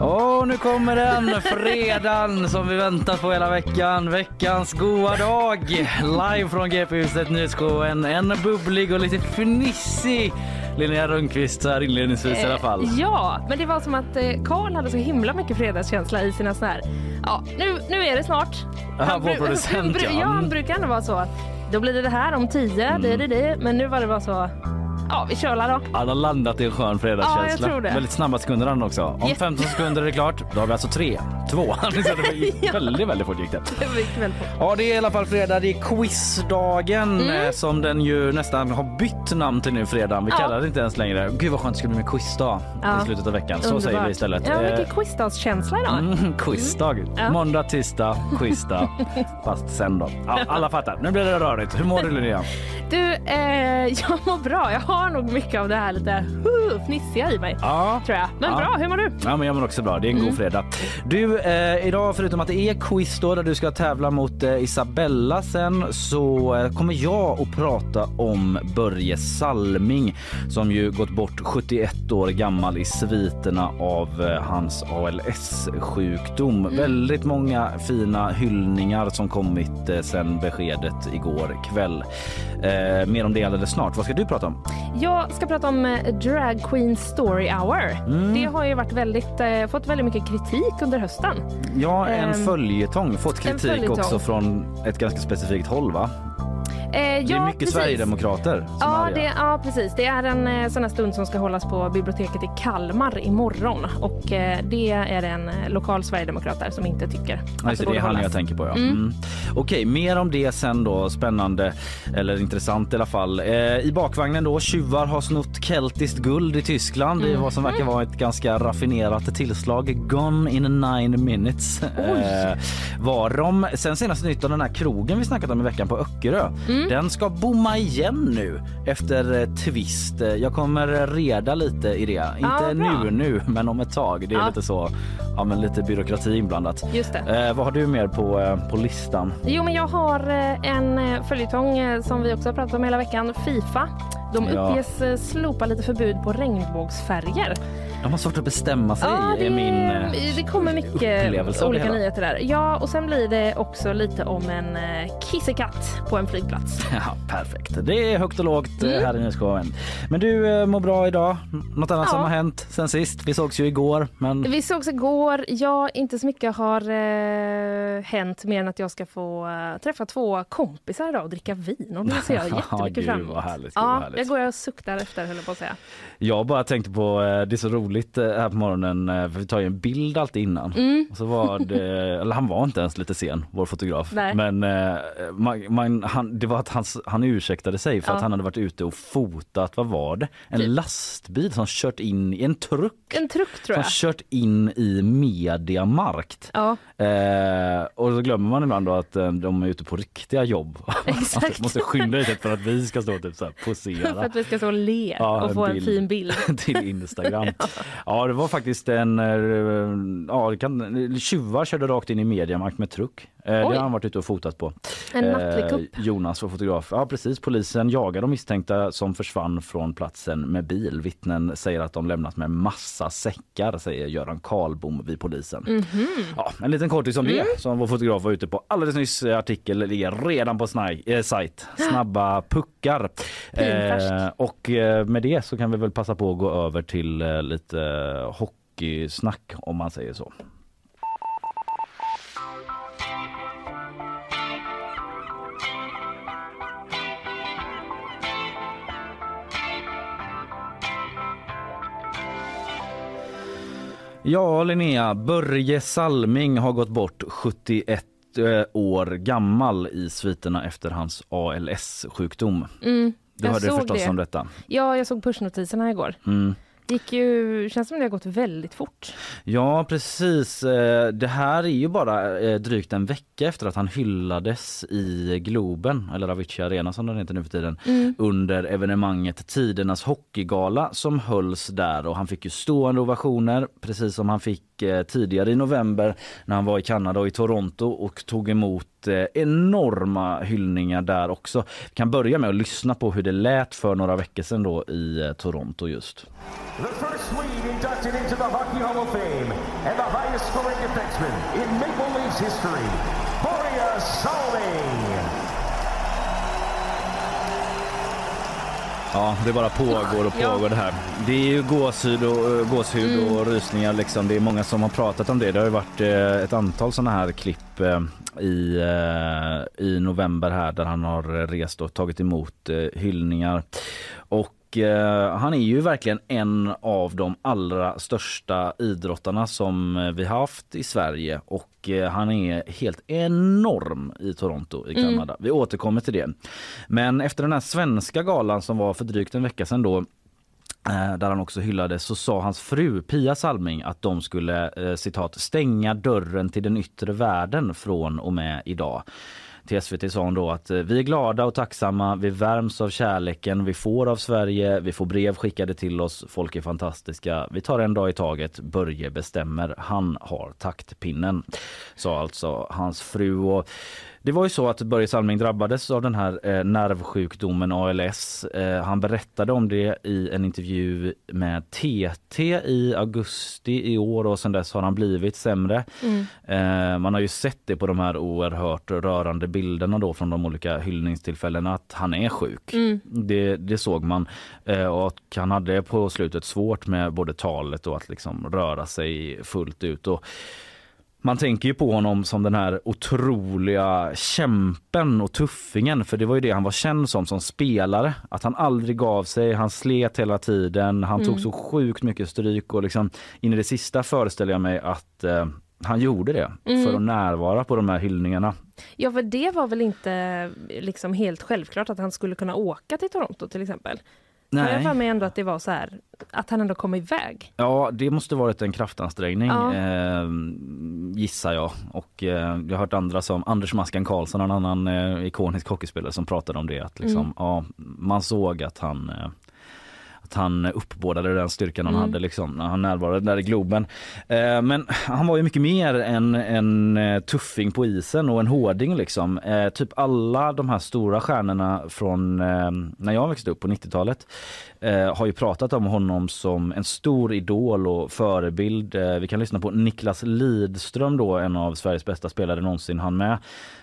Och nu kommer den, fredagen som vi väntat på hela veckan. Veckans goa dag. Live från GP-huset Nyhetsshowen. En bubblig och lite fnissig Linnea Rönnqvist så här inledningsvis i alla fall. Eh, ja, men det var som att eh, Karl hade så himla mycket fredagskänsla i sina såna här, ja nu, nu är det snart. Han bru- producent, ja. Ja, han brukar ändå vara så. Då blir det det här om tio, det är det det. Men nu var det bara så, ja vi kör då. Han har landat i en skön fredagskänsla. Ja. Väldigt snabba sekunder han också. Om Jätte- 15 sekunder är det klart. Då har vi alltså tre, två. Det gick väldigt, väldigt fort gick det. Ja, det är i alla fall fredag. Det är quizdagen Mm. eh, som den ju nästan har bytt namn till nu fredag. Vi Ja. kallar det inte ens längre. Gud vad skönt det ska bli med quizdag Ja. i slutet av veckan. Så säger vi Underbart. istället. Ja, Eh, mycket quizdagskänsla idag. Mm, quizdag. Ja. Måndag, tisdag, quizdag. Fast sen då. Ja, alla fattar. Nu blir det rörigt. Hur mår du Linnea? Du, eh, jag mår bra. Jag har nog mycket av det här lite uh, fnissiga i mig. Ja. Tror jag. Men Ja. bra, hur mår du? Ja, men jag mår också bra. Det är en Mm. god fredag. Du, eh, idag förutom att det är quiz då, där du ska tävla mot eh, Isabella sen så eh, kommer jag att prata om Börje Salming som ju gått bort 71 år gammal i sviterna av eh, hans ALS-sjukdom. Mm. Väldigt många fina hyllningar som kommit eh, sen beskedet igår kväll. Eh, mer om det alldeles snart. Vad ska du prata om? Jag ska prata om eh, Drag Queen Story Hour. Mm. Det har ju varit väldigt, eh, fått väldigt mycket kritik under hösten. Ja, en Ehm, följetong. Fått kritik följetong. också från ett ganska specifikt håll va? Eh, Det är ja, mycket precis. Sverigedemokrater som är Ja, arga. det, ja, precis. Det är en eh, sån här stund som ska hållas på biblioteket i Kalmar imorgon. Och eh, det är en eh, lokal sverigedemokrat där som inte tycker Ja, att det det, är han hållas. jag tänker på. Ja. Mm. Mm. Okej, mer om det sen då. Spännande eller intressant i alla fall. Eh, I bakvagnen då, tjuvar har snott keltiskt guld i Tyskland. Det är vad som verkar vara ett ganska raffinerat tillslag. Gone in nine minutes eh, var de. Sen senaste nytt av den här krogen vi snackat om i veckan på Öckerö. Mm. Den ska bomma igen nu efter eh, twist. Eh, Jag kommer reda lite i det. Inte bra. nu nu, men om ett tag. Det är Ja. lite så, ja men lite byråkrati inblandat. Just det. Eh, vad har du mer på, eh, på listan? Jo, men jag har eh, en eh, följetong eh, som vi också har pratat om hela veckan. Fifa. De Ja. uppges eh, slopa lite förbud på regnbågsfärger. De har svårt att bestämma sig Ja, det, är min det kommer mycket olika nyheter där. Ja, och sen blir det också lite om en eh, kissekatt på en flygplats. Ja, perfekt. Det är högt och lågt eh, Mm. här i Nyhetsshowen. Men du eh, mår bra idag? Något annat Ja. som har hänt sen sist? Vi sågs ju igår, men Vi sågs igår. Ja, inte så mycket har eh, hänt mer än att jag ska få eh, träffa två kompisar idag och dricka vin. Och det ser jag jättemycket fram emot. Ja, härligt. jag går och suktar efter höll jag på att säga. jag bara tänkte på, eh, det är så roligt eh, här på morgonen, eh, för vi tar ju en bild alltid innan. Mm. Så var det, eller han var inte ens lite sen, vår fotograf. Nej. Men eh, man, man, han, det var att han, han ursäktade sig för Ja. att han hade varit ute och fotat, vad var det? En Typ. lastbil som kört in i en truck. En truck tror Som jag. kört in i Mediamarkt. Ja, Eh, och så glömmer man ibland då att de är ute på riktiga jobb. Exakt. måste skynda lite för att vi ska stå typ så här för posera att vi ska stå och le Ja, och en få en bild. fin bild. till Instagram. ja Ja, det var faktiskt en, eh, ja det kan, tjuvar körde rakt in i Mediamarkt med truck. Eh, det har han varit ute och fotat på. En nattlig kupp. Jonas var fotograf. Ja precis, polisen jagar de misstänkta som försvann från platsen med bil. Vittnen säger att de lämnat med massa säckar säger Göran Karlbom vid polisen. Mhm. Ja, en liten kortis om Mm. det som vår fotograf var ute på alldeles nyss. Eh, Artikel ligger redan på snaj, eh, sajt. Snabba puckar. Pinfärskt. och eh, med det så kan vi väl passa på att gå över till eh, lite eh, hockeysnack om man säger så. Ja, Linnea, Börje Salming har gått bort 71 eh, år gammal i sviterna efter hans ALS-sjukdom. Mm. Du hörde förstås det. om detta. Ja, jag såg pushnotiserna igår. Mm. Gick ju, känns som det har gått väldigt fort. Ja precis. Eh, det här är ju bara eh, drygt en vecka efter att han hyllades i Globen, eller Avicii Arena som den heter nu för tiden, mm. under evenemanget Tidernas hockeygala som hölls där och han fick ju stående ovationer precis som han fick Eh, tidigare i november när han var i Kanada och i Toronto och tog emot eh, enorma hyllningar där också. Vi kan börja med att lyssna på hur det lät för några veckor sedan då i eh, Toronto just. The first Swede inducted into the Hockey Hall of Fame and the highest scoring defenseman in Maple Leafs history, Ja, det bara pågår och pågår ja. det här. Det är ju gåshud och, eh, gåshud mm. och rysningar liksom. Det är många som har pratat om det. Det har ju varit eh, ett antal sådana här klipp eh, i, i november här där han har rest och tagit emot hyllningar. Och Eh, han är ju verkligen en av de allra största idrottarna som eh, vi haft i Sverige och eh, han är helt enorm i Toronto i. Kanada. Mm. Vi återkommer till det. Men efter den här svenska galan som var för drygt en vecka sedan då där han också hyllades så sa hans fru Pia Salming att de skulle citat stänga dörren till den yttre världen från och med idag till SVT sa hon då att eh, vi är glada och tacksamma, vi värms av kärleken vi får av Sverige, vi får brev skickade till oss, folk är fantastiska. Vi tar en dag i taget, Börje bestämmer, han har taktpinnen. Sa alltså hans fru. Och det var ju så att Börje Salming drabbades av den här eh, nervsjukdomen ALS. Eh, han berättade om det i en intervju med TT i augusti i år och sen dess har han blivit sämre. Mm. Eh, man har ju sett det på de här oerhört rörande bilderna då från de olika hyllningstillfällena att han är sjuk. Mm. Det, det, såg man eh, och han hade på slutet svårt med både talet och att liksom röra sig fullt ut. Och man tänker ju på honom som den här otroliga kämpen och tuffingen för det var ju det han var känd som som spelare. Att han aldrig gav sig, han slet hela tiden, han mm. tog så sjukt mycket stryk och liksom in i det sista föreställer jag mig att eh, han gjorde det mm. för att närvara på de här hyllningarna. Ja för det var väl inte liksom helt självklart att han skulle kunna åka till Toronto till exempel. Nej. Jag för mig ändå att det var så här, att han ändå kom iväg. Ja, det måste varit en kraftansträngning ja. eh, gissar jag. Och eh, jag har hört andra som Anders Maskan Karlsson, en annan eh, ikonisk hockeyspelare som pratade om det. Att liksom, mm. ja, man såg att han eh, att han uppbådade den styrkan han mm. hade liksom, när han närvarade där i Globen. Eh, men han var ju mycket mer än en eh, tuffing på isen och en hårding liksom. Eh, typ alla de här stora stjärnorna från eh, när jag växte upp på 90-talet eh, har ju pratat om honom som en stor idol och förebild. Eh, vi kan lyssna på Niklas Lidström då, en av Sveriges bästa spelare någonsin han med.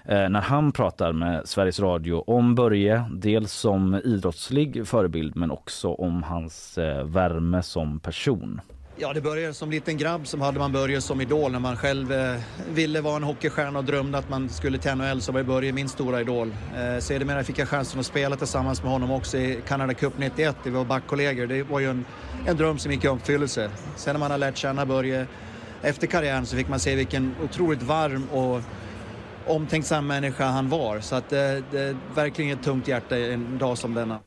Eh, när han pratar med Sveriges Radio om Börje, dels som idrottslig förebild men också om hans eh, värme som person. Ja, det började som liten grabb som hade man Börje som idol när man själv eh, ville vara en hockeystjärna och drömde att man skulle till NHL så var Börje min stora idol. Eh, sedermera fick jag chansen att spela tillsammans med honom också i Canada Cup 91. Vi var backkollegor. Det var ju en, en dröm som gick i uppfyllelse. Sen när man har lärt känna Börje efter karriären så fick man se vilken otroligt varm och omtänksam människa han var. Så att det, det är verkligen ett tungt hjärta en dag som denna.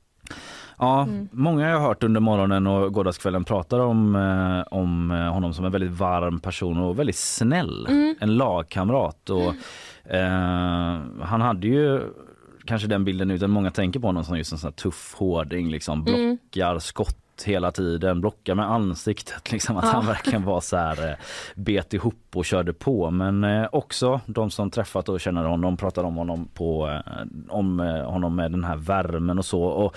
Ja, mm. många jag har hört under morgonen och gårdagskvällen pratar om, eh, om eh, honom som en väldigt varm person och väldigt snäll. Mm. En lagkamrat. Och, eh, han hade ju kanske den bilden utan många tänker på honom som just en sån tuff hårding, liksom mm. blockar, mm. Hela tiden, blocka med ansiktet. Liksom, att ja. han verkligen var så här, eh, bet ihop och körde på. Men eh, också de som träffat och känner honom pratar om honom, på, eh, om honom med den här värmen och så. Och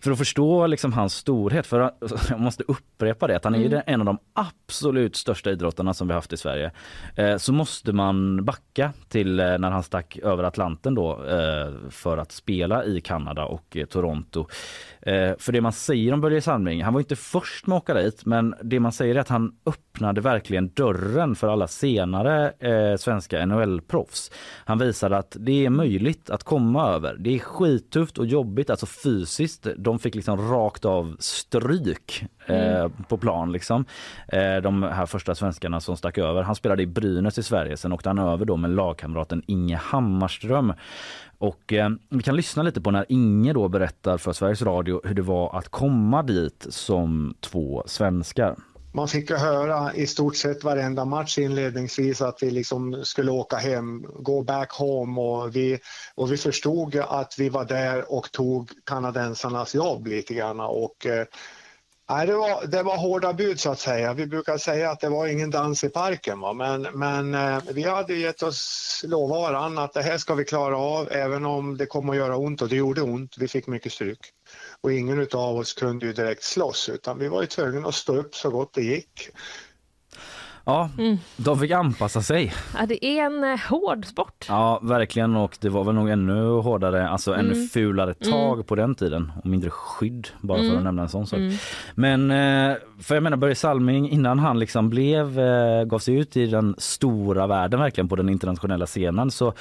för att förstå liksom hans storhet, för jag måste upprepa det, att han är mm. en av de absolut största idrottarna som vi haft i Sverige. Så måste man backa till när han stack över Atlanten då för att spela i Kanada och Toronto. För det man säger om Börje Salming, han var inte först med att åka dit men det man säger är att han öppnade verkligen dörren för alla senare eh, svenska NHL-proffs. Han visade att det är möjligt att komma över. Det är skittufft och jobbigt, alltså fysiskt. De fick liksom rakt av stryk eh, mm. på plan liksom. Eh, de här första svenskarna som stack över. Han spelade i Brynäs i Sverige, sen åkte han över då med lagkamraten Inge Hammarström. Och eh, vi kan lyssna lite på när Inge då berättar för Sveriges Radio hur det var att komma dit som två svenskar. Man fick höra i stort sett varenda match inledningsvis att vi liksom skulle åka hem, go back home och vi, och vi förstod att vi var där och tog kanadensarnas jobb lite grann och eh, Nej, det, var, det var hårda bud så att säga. Vi brukar säga att det var ingen dans i parken. Va? Men, men eh, vi hade gett oss lova varandra att det här ska vi klara av även om det kommer att göra ont och det gjorde ont. Vi fick mycket stryk och ingen av oss kunde ju direkt slåss utan vi var ju tvungna att stå upp så gott det gick. Ja, mm. de fick anpassa sig. Ja, det är en eh, hård sport. Ja, verkligen. Och det var väl nog ännu hårdare, alltså mm. ännu fulare tag mm. på den tiden och mindre skydd, bara för att mm. nämna en sån sak. Mm. Men eh, för jag menar Börje Salming innan han liksom blev, eh, gav sig ut i den stora världen verkligen på den internationella scenen så,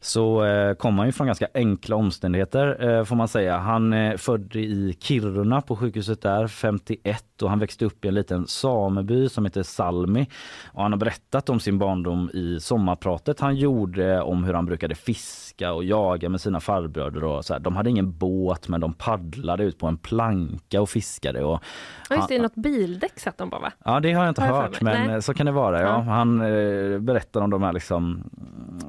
så kom han ju från ganska enkla omständigheter får man säga. Han är född i Kiruna på sjukhuset där 51 och han växte upp i en liten sameby som heter Salmi och han har berättat om sin barndom i sommarpratet han gjorde om hur han brukade fiska och jaga med sina farbröder. Och så här. De hade ingen båt men de paddlade ut på en planka och fiskade. Och ja, just det, något bildäck satt de på va? Ja det har jag inte har hört men Nej. så kan det vara. Ja. Han eh, berättar om de här liksom,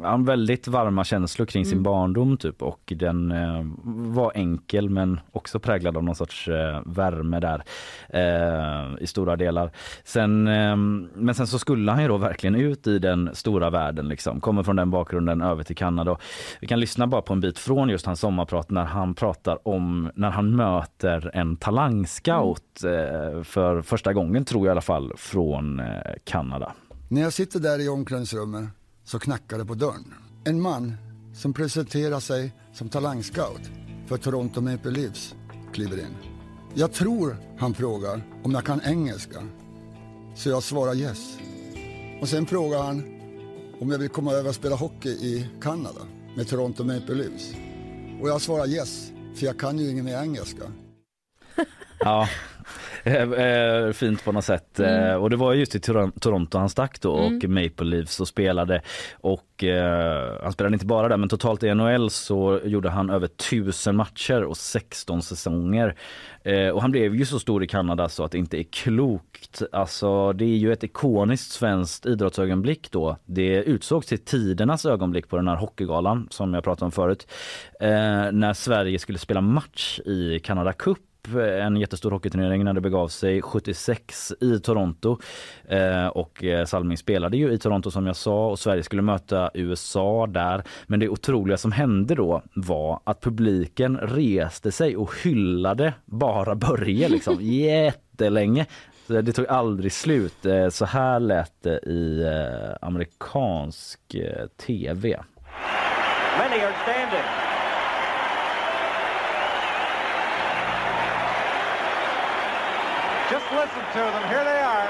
han väldigt varma känslor kring mm. sin barndom typ och den eh, var enkel men också präglad av någon sorts eh, värme där eh, i stora delar. Sen, eh, men sen så skulle han ju då verkligen ut i den stora världen liksom. Kommer från den bakgrunden över till Kanada. Vi kan lyssna bara på en bit från just hans sommarprat när han pratar om när han möter en talangscout mm. för första gången tror jag i alla fall från eh, Kanada. När jag sitter där i omklädningsrummet så knackar det på dörren. En man som presenterar sig som talangscout för Toronto Maple Leafs kliver in. Jag tror han frågar om jag kan engelska så jag svarar yes. Och sen frågar han om jag vill komma över och spela hockey i Kanada med Toronto Maple Leafs. Och jag svarar yes, för jag kan ju ingen mer engelska. ja, fint på något sätt. Mm. Eh, och det var just i Toronto han stack då och mm. Maple Leafs och spelade. Och eh, han spelade inte bara där men totalt i NHL så gjorde han över tusen matcher och 16 säsonger. Eh, och han blev ju så stor i Kanada så att det inte är klokt. Alltså det är ju ett ikoniskt svenskt idrottsögonblick då. Det utsågs till tidernas ögonblick på den här hockeygalan som jag pratade om förut. Eh, när Sverige skulle spela match i Canada Cup en jättestor hockeyturnering när det begav sig 76 i Toronto. Eh, och eh, Salming spelade ju i Toronto som jag sa och Sverige skulle möta USA där. Men det otroliga som hände då var att publiken reste sig och hyllade bara Börje liksom jättelänge. Det tog aldrig slut. Eh, så här lät det i amerikansk tv. Many are standing. Just listen to them. Here they are.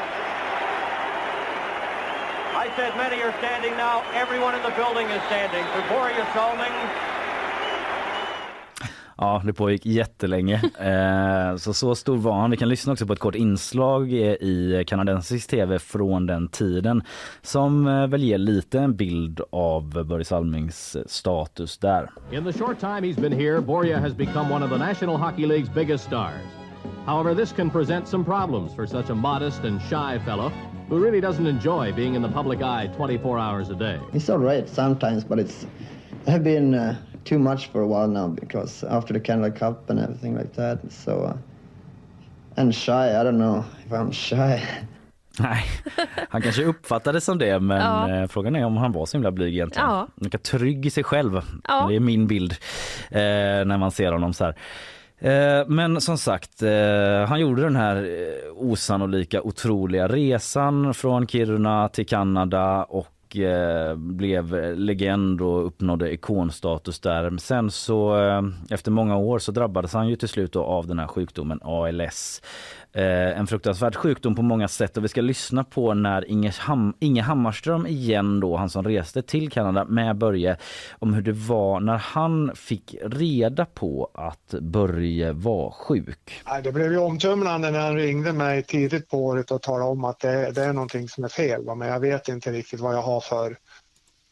I said many are standing now. Everyone in the building is standing for Boria Salming. Ja, det pågick jättelänge. Eh, så så stor var han. Vi kan lyssna också på ett kort inslag i kanadensisk tv från den tiden som eh, väl ger lite en bild av Börje Salmings status där. In the short time he's been here, Boria has become one of the National Hockey League's biggest stars. However, this can present some problems for such a modest and shy fellow who really doesn't enjoy being in the public eye 24 hours a day. It's all right sometimes, but it's have been uh, too much for a while now because after the Canada Cup and everything like that. So, uh, and shy, I don't know if I'm shy. Nej, han kanske uppfattade det som det men ja. Eh, frågan är om han var så himla blyg egentligen. Ja. Han trygg i sig själv. Ja. Det är min bild eh, när man ser honom så här. Eh, men som sagt, eh, han gjorde den här eh, osannolika, otroliga resan från Kiruna till Kanada och blev legend och uppnådde ikonstatus där. Sen så efter många år så drabbades han ju till slut av den här sjukdomen ALS. Eh, en fruktansvärd sjukdom på många sätt och vi ska lyssna på när Inge, Ham Inge Hammarström igen då, han som reste till Kanada med Börje, om hur det var när han fick reda på att Börje var sjuk. Det blev ju omtumlande när han ringde mig tidigt på året och talade om att det, det är någonting som är fel. Va? Men jag vet inte riktigt vad jag har för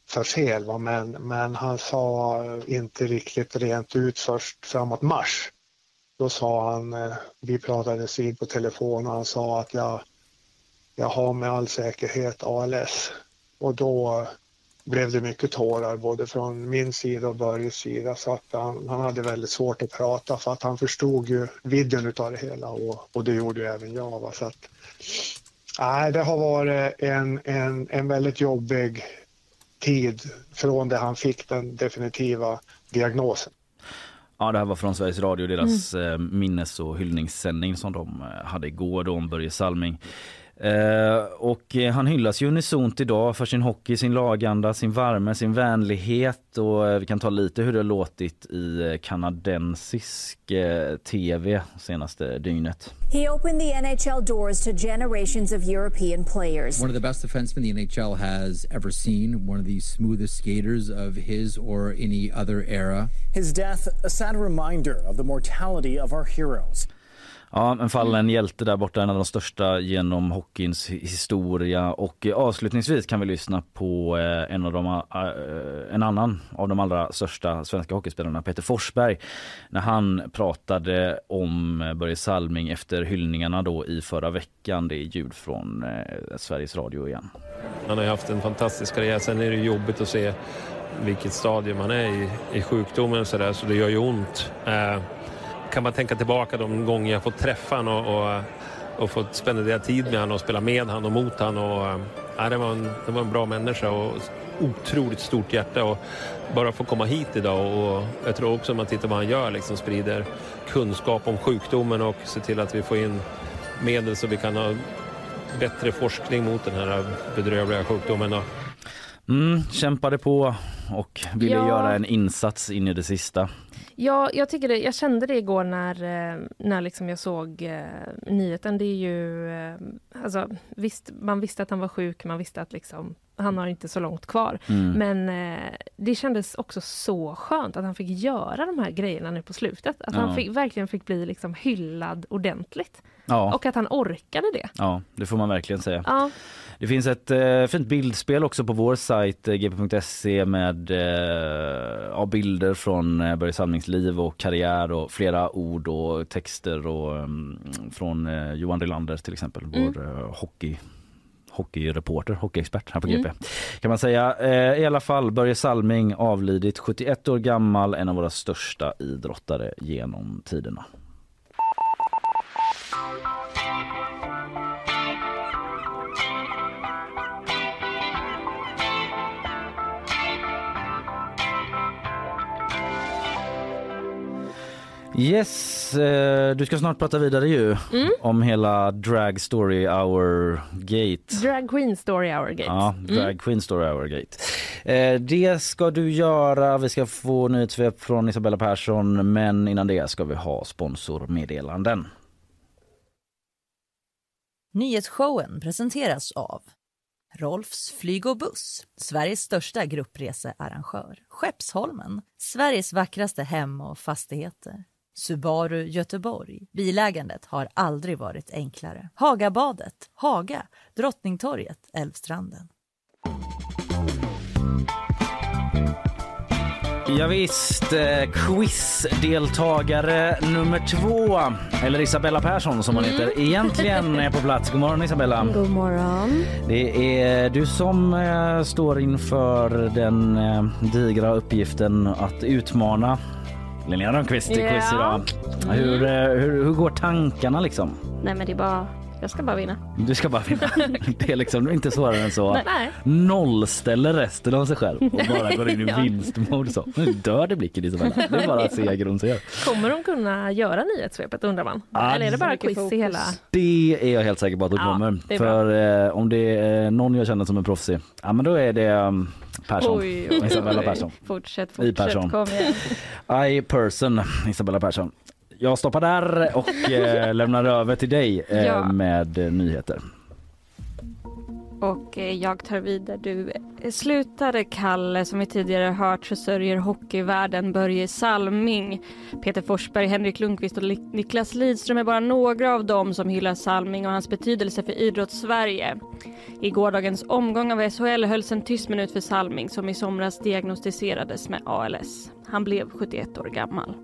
för fel. Va? Men, men han sa inte riktigt rent ut först framåt mars då sa han, eh, vi pratades vid på telefon och han sa att jag, jag har med all säkerhet ALS. Och då blev det mycket tårar både från min sida och Börjes sida så att han, han hade väldigt svårt att prata för att han förstod ju vidden av det hela och, och det gjorde ju även jag. Va? Så att, nej, det har varit en, en, en väldigt jobbig tid från det han fick den definitiva diagnosen. Ja, det här var från Sveriges Radio, deras mm. minnes och hyllningssändning som de eh, hade igår då om Börje Salming. Eh, och eh, han hyllas ju unisont idag för sin hockey, sin laganda, sin värme, sin vänlighet och eh, vi kan ta lite hur det har låtit i kanadensisk eh, tv senaste dygnet. He opened the NHL doors to generations of European players. One of the best defensemen the NHL has ever seen, one of the smoothest skaters of his or any other era. His death a sad reminder of the mortality of our heroes. Ja, en fallen hjälte där borta, en av de största genom hockeyns historia. Och eh, avslutningsvis kan vi lyssna på eh, en, av de, eh, en annan av de allra största svenska hockeyspelarna, Peter Forsberg, när han pratade om Börje Salming efter hyllningarna då i förra veckan. Det är ljud från Sveriges Radio igen. Han har haft en fantastisk karriär. Sen är det jobbigt att se vilket stadium han är i, i sjukdomen så, där, så det gör ju ont kan man tänka tillbaka de gånger jag fått träffa honom och, och, och fått spendera tid med honom och spela med honom och mot honom. Och, ja, det, var en, det var en bra människa och otroligt stort hjärta. Och bara få komma hit idag och jag tror också om man tittar vad han gör, liksom sprider kunskap om sjukdomen och ser till att vi får in medel så vi kan ha bättre forskning mot den här bedrövliga sjukdomen. Mm, kämpade på och ville ja. göra en insats in i det sista. Ja, jag, tycker det, jag kände det igår när, eh, när liksom jag såg eh, nyheten. Det är ju... Eh, alltså, visst, man visste att han var sjuk, man visste att liksom, han har inte så långt kvar. Mm. Men eh, det kändes också så skönt att han fick göra de här grejerna nu på slutet. Att ja. han fick, verkligen fick bli liksom hyllad ordentligt. Ja. Och att han orkade det. Ja, det får man verkligen säga. Ja. Det finns ett eh, fint bildspel också på vår sajt eh, gp.se med eh, bilder från eh, Börje Salmings liv och karriär och flera ord och texter och, um, från eh, Johan Rylander till exempel, mm. vår eh, hockey hockeyreporter, hockeyexpert här på GP. Mm. Kan man säga. Eh, I alla fall Börje Salming avlidit 71 år gammal, en av våra största idrottare genom tiderna. Yes, eh, du ska snart prata vidare ju mm. om hela Drag Story Hour Gate. Drag Queen Story Hour Gate. Ja, mm. Drag mm. Queen Story Hour Gate. Eh, det ska du göra. Vi ska få nyhetssvep från Isabella Persson men innan det ska vi ha sponsormeddelanden. Nyhetsshowen presenteras av Rolfs flyg och buss, Sveriges största gruppresearrangör. Skeppsholmen, Sveriges vackraste hem och fastigheter. Subaru Göteborg. Bilägandet har aldrig varit enklare. Hagabadet, Haga, Drottningtorget, Älvstranden. Ja, visst, eh, quizdeltagare nummer två, eller Isabella Persson som hon mm. heter, egentligen är på plats. God morgon Isabella. God morgon. Det är du som eh, står inför den eh, digra uppgiften att utmana Linnea Rönnqvist i quiz idag. Hur, mm. hur, hur går tankarna liksom? Nej men det är bara jag ska bara vinna. Du ska bara vinna. Det är liksom inte svårare än så. Nej. Nollställer resten av sig själv och bara går in i ja. vinstmode så. Nu dör det blicken Isabella. Det är bara seger hon ser. Kommer de kunna göra nyhetssvepet undrar man? Ah, Eller är det bara quiz fokus. i hela? Det är jag helt säker på att de ja, kommer. För eh, om det är någon jag känner som är proffsig, ja men då är det um, Persson. Oj, oj, oj. Isabella Persson. Fortsätt, fortsätt. I Persson. Kom igen. I person, Isabella Persson. Jag stoppar där och eh, lämnar över till dig eh, ja. med eh, nyheter. Och eh, jag tar vidare. Du eh, slutade Kalle, som vi tidigare hört så sörjer hockeyvärlden Börje Salming. Peter Forsberg, Henrik Lundqvist och Niklas Lidström är bara några av dem som hyllar Salming och hans betydelse för idrottssverige. I gårdagens omgång av SHL hölls en tyst minut för Salming som i somras diagnostiserades med ALS. Han blev 71 år gammal.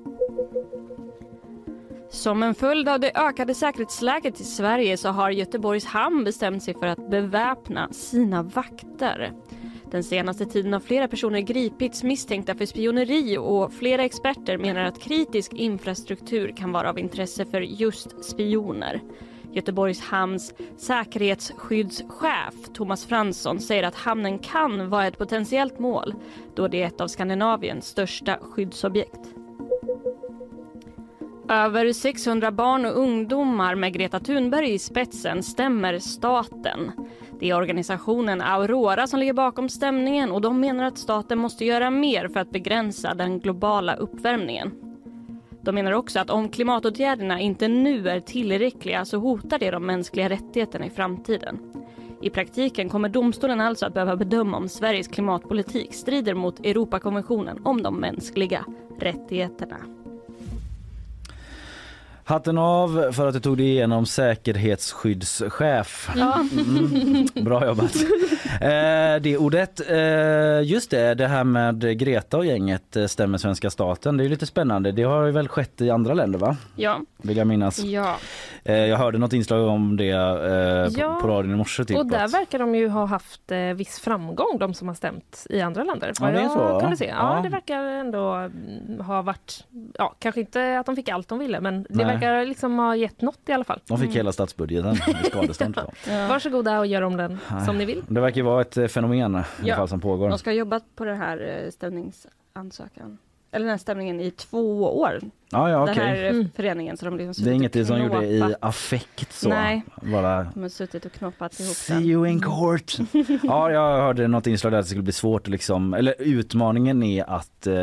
Som en följd av det ökade säkerhetsläget i Sverige så har Göteborgs hamn bestämt sig för att beväpna sina vakter. Den senaste tiden har flera personer gripits misstänkta för spioneri och flera experter menar att kritisk infrastruktur kan vara av intresse för just spioner. Göteborgs hamns säkerhetsskyddschef Thomas Fransson säger att hamnen kan vara ett potentiellt mål då det är ett av Skandinaviens största skyddsobjekt. Över 600 barn och ungdomar med Greta Thunberg i spetsen stämmer staten. Det är organisationen Aurora som ligger bakom stämningen och de menar att staten måste göra mer för att begränsa den globala uppvärmningen. De menar också att om klimatåtgärderna inte nu är tillräckliga så hotar det de mänskliga rättigheterna i framtiden. I praktiken kommer domstolen alltså att behöva bedöma om Sveriges klimatpolitik strider mot Europakonventionen om de mänskliga rättigheterna. Hatten av för att du tog dig igenom säkerhetsskyddschef. Mm, bra jobbat. Eh, det ordet, eh, just det, det här med Greta och gänget eh, stämmer svenska staten. Det är lite spännande. Det har väl skett i andra länder va? Ja. Vill jag minnas. Ja. Eh, jag hörde något inslag om det eh, Ja. på, på radion i morse. Typ, Och där att- verkar de ju ha haft eh, viss framgång, de som har stämt i andra länder. Ja, det är så, kunde se. Ja, Ja. det verkar ändå ha varit, ja, kanske inte att de fick allt de ville, men det Nej. verkar liksom ha gett något i alla fall. De fick hela statsbudgeten i skadestånd. på. Varsågoda och gör om den som ni vill. Det verkar vara ett eh, fenomen i alla Ja. fall som pågår. De ska ha jobbat på det här eh, stämningsansökan. Eller den här stämningen i två år. Ja, ja, Den här eh, Mm. föreningen. Så de liksom Det är inget som gjorde i affekt så. Nej. Bara De har suttit och knoppat ihop See den. you in court. ja, jag hörde något inslag där att det skulle bli svårt att liksom, eller utmaningen är att eh,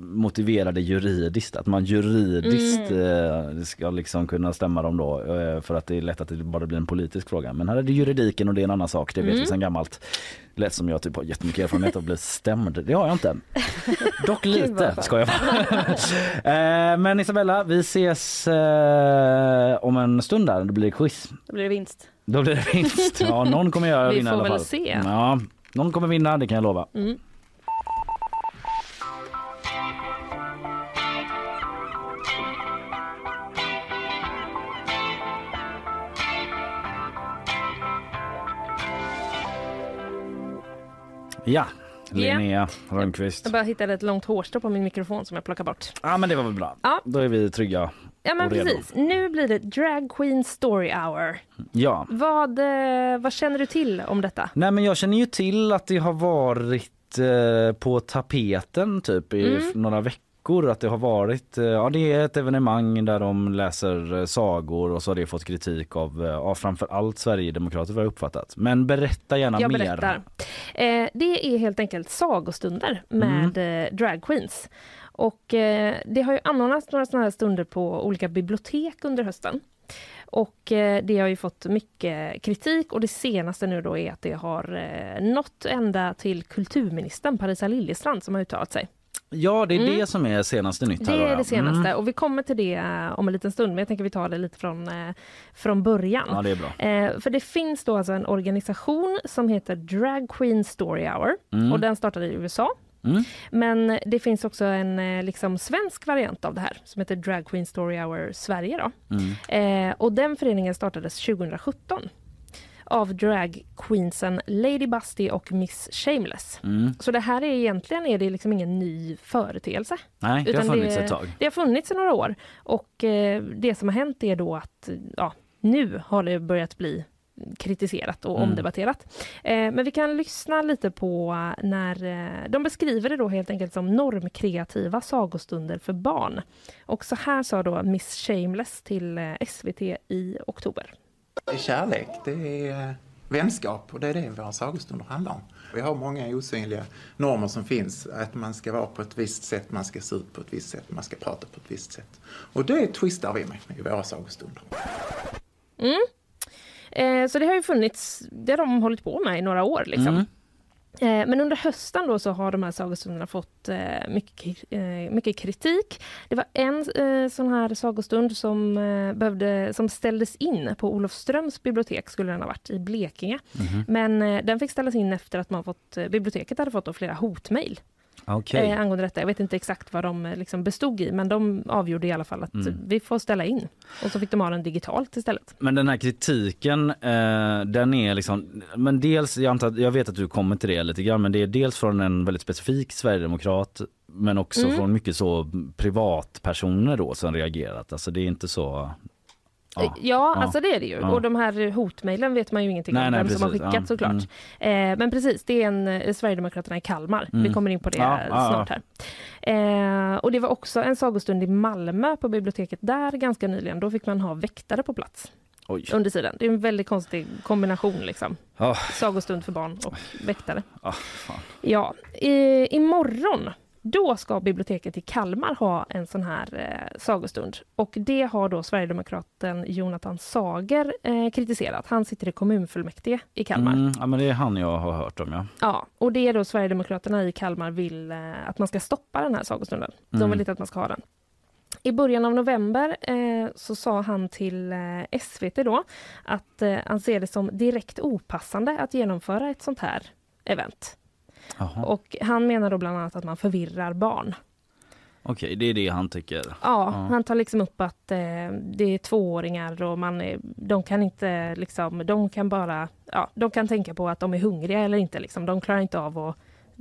motivera det juridiskt, att man juridiskt Mm. eh, ska liksom kunna stämma dem då eh, för att det är lätt att det bara blir en politisk fråga. Men här är det juridiken och det är en annan sak, det vet vi Mm. sedan gammalt. Lät som jag typ har jättemycket erfarenhet av att bli stämd. Det har jag inte. Dock lite, ska jag eh, Men Isabella, vi ses eh, om en stund där. Det blir quiz. Då blir det vinst. Då blir det vinst. Ja, någon kommer göra Vi vinna i får alla väl fall. se. Ja, någon kommer vinna, det kan jag lova. Mm. Ja, Linnea Rönnqvist. Jag bara hittade ett långt hårstrå på min mikrofon som jag plockar bort. Ja, men det var väl bra. Ja. Då är vi trygga. Ja men precis. Nu blir det Drag Queen Story Hour. Ja. Vad, eh, vad känner du till om detta? Nej, men jag känner ju till att det har varit eh, på tapeten typ i Mm. några veckor att det har varit, eh, ja det är ett evenemang där de läser eh, sagor och så har det fått kritik av, eh, ja, framför allt Sverigedemokrater vad jag uppfattat. Men berätta gärna Jag mer. berättar. Eh, det är helt enkelt sagostunder med Mm. drag queens. Och eh, det har ju anordnats några sådana här stunder på olika bibliotek under hösten. Och eh, det har ju fått mycket kritik och det senaste nu då är att det har eh, nått ända till kulturministern Parisa Liljestrand som har uttalat sig. Ja det är Mm. det som är senaste nytt här Det är det senaste Mm. och vi kommer till det eh, om en liten stund men jag tänker vi tar det lite från, eh, från början. Ja det är bra. Eh, för det finns då alltså en organisation som heter Drag Queen Story Hour Mm. och den startade i USA. Mm. Men det finns också en eh, liksom svensk variant av det här som heter Drag Queen Story Hour Sverige. Då. Mm. Eh, och den föreningen startades 2017 av dragqueensen Lady Busty och Miss Shameless. Mm. Så det här är egentligen är det liksom ingen ny företeelse. Nej, det har funnits ett tag. Det har funnits i några år och eh, det som har hänt är då att ja, nu har det börjat bli kritiserat och Mm. omdebatterat. Eh, men vi kan lyssna lite på när eh, de beskriver det då helt enkelt som normkreativa sagostunder för barn. Och så här sa då Miss Shameless till eh, SVT i oktober. Det är kärlek, det är eh, vänskap och det är det våra sagostunder handlar om. Vi har många osynliga normer som finns, att man ska vara på ett visst sätt, man ska se ut på ett visst sätt, man ska prata på ett visst sätt. Och det twistar vi med i våra sagostunder. Mm. Eh, så det har ju funnits, det har de hållit på med i några år. Liksom. Mm. Eh, Men under hösten då så har de här sagostunderna fått eh, mycket, eh, mycket kritik. Det var en sån här sagostund som, eh, behövde, som ställdes in på Olofströms bibliotek, skulle den ha varit, i Blekinge. Mhm. Men eh, den fick ställas in efter att man fått, biblioteket hade fått flera hotmejl. Okej. eh, angående detta. Jag vet inte exakt vad de eh, liksom bestod i, men de avgjorde i alla fall att Mm. vi får ställa in. Och så fick de ha den digitalt istället. Men den här kritiken, eh, den är liksom, men dels, jag, antar, jag vet att du kommer till det lite grann, men det är dels från en väldigt specifik sverigedemokrat men också Mm. från mycket så privatpersoner då som reagerat. Alltså det är inte så... Ja, ja, alltså det är det ju. Ja. Och de här hotmejlen vet man ju ingenting Nej, om nej, vem som har precis. skickat Ja, såklart. mm. Eh, men precis, det är en eh, Sverigedemokraterna i Kalmar. Mm. Vi kommer in på det Ja, snart här. Eh, och det var också en sagostund i Malmö på biblioteket där ganska nyligen. Då fick man ha väktare på plats Oj. under tiden. Det är en väldigt konstig kombination liksom. Ja. Sagostund för barn och väktare. Ah, fan. Ja, i, imorgon då ska biblioteket i Kalmar ha en sån här eh, sagostund. Och det har då Sverigedemokraten Jonathan Sager eh, kritiserat. Han sitter i kommunfullmäktige i Kalmar. Mm, ja, men det är han jag har hört om ja. Ja, och det är då Sverigedemokraterna i Kalmar vill eh, att man ska stoppa den här sagostunden. De Mm. vill inte att man ska ha den. I början av november eh, så sa han till eh, SVT då att eh, han ser det som direkt opassande att genomföra ett sånt här event. Och han menar då bland annat att man förvirrar barn. Okej, det är det han tycker. Ja, han tar liksom upp att eh, det är tvååringar och man de kan inte liksom, de kan bara, ja, de kan tänka på att de är hungriga eller inte liksom. De klarar inte av att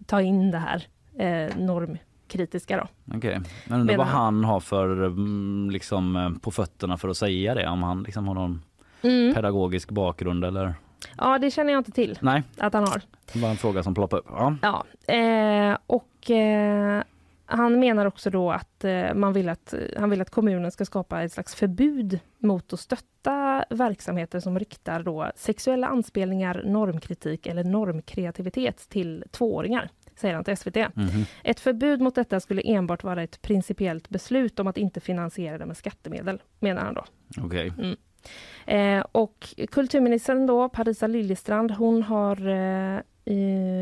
ta in det här eh, normkritiska då. Okej, men undrar vad han har för mm, liksom eh, på fötterna för att säga det. Om han liksom har någon Mm. pedagogisk bakgrund eller? Ja, det känner jag inte till Nej, att han har. det var en fråga som ploppade upp. Ja. Ja, eh, och eh, han menar också då att eh, man vill att han vill att kommunen ska skapa ett slags förbud mot att stötta verksamheter som riktar då sexuella anspelningar, normkritik eller normkreativitet till tvååringar, säger han till SVT. Mhm. Ett förbud mot detta skulle enbart vara ett principiellt beslut om att inte finansiera det med skattemedel, menar han då. Okej. Mm. Eh, och kulturministern då, Parisa Liljestrand, hon har eh,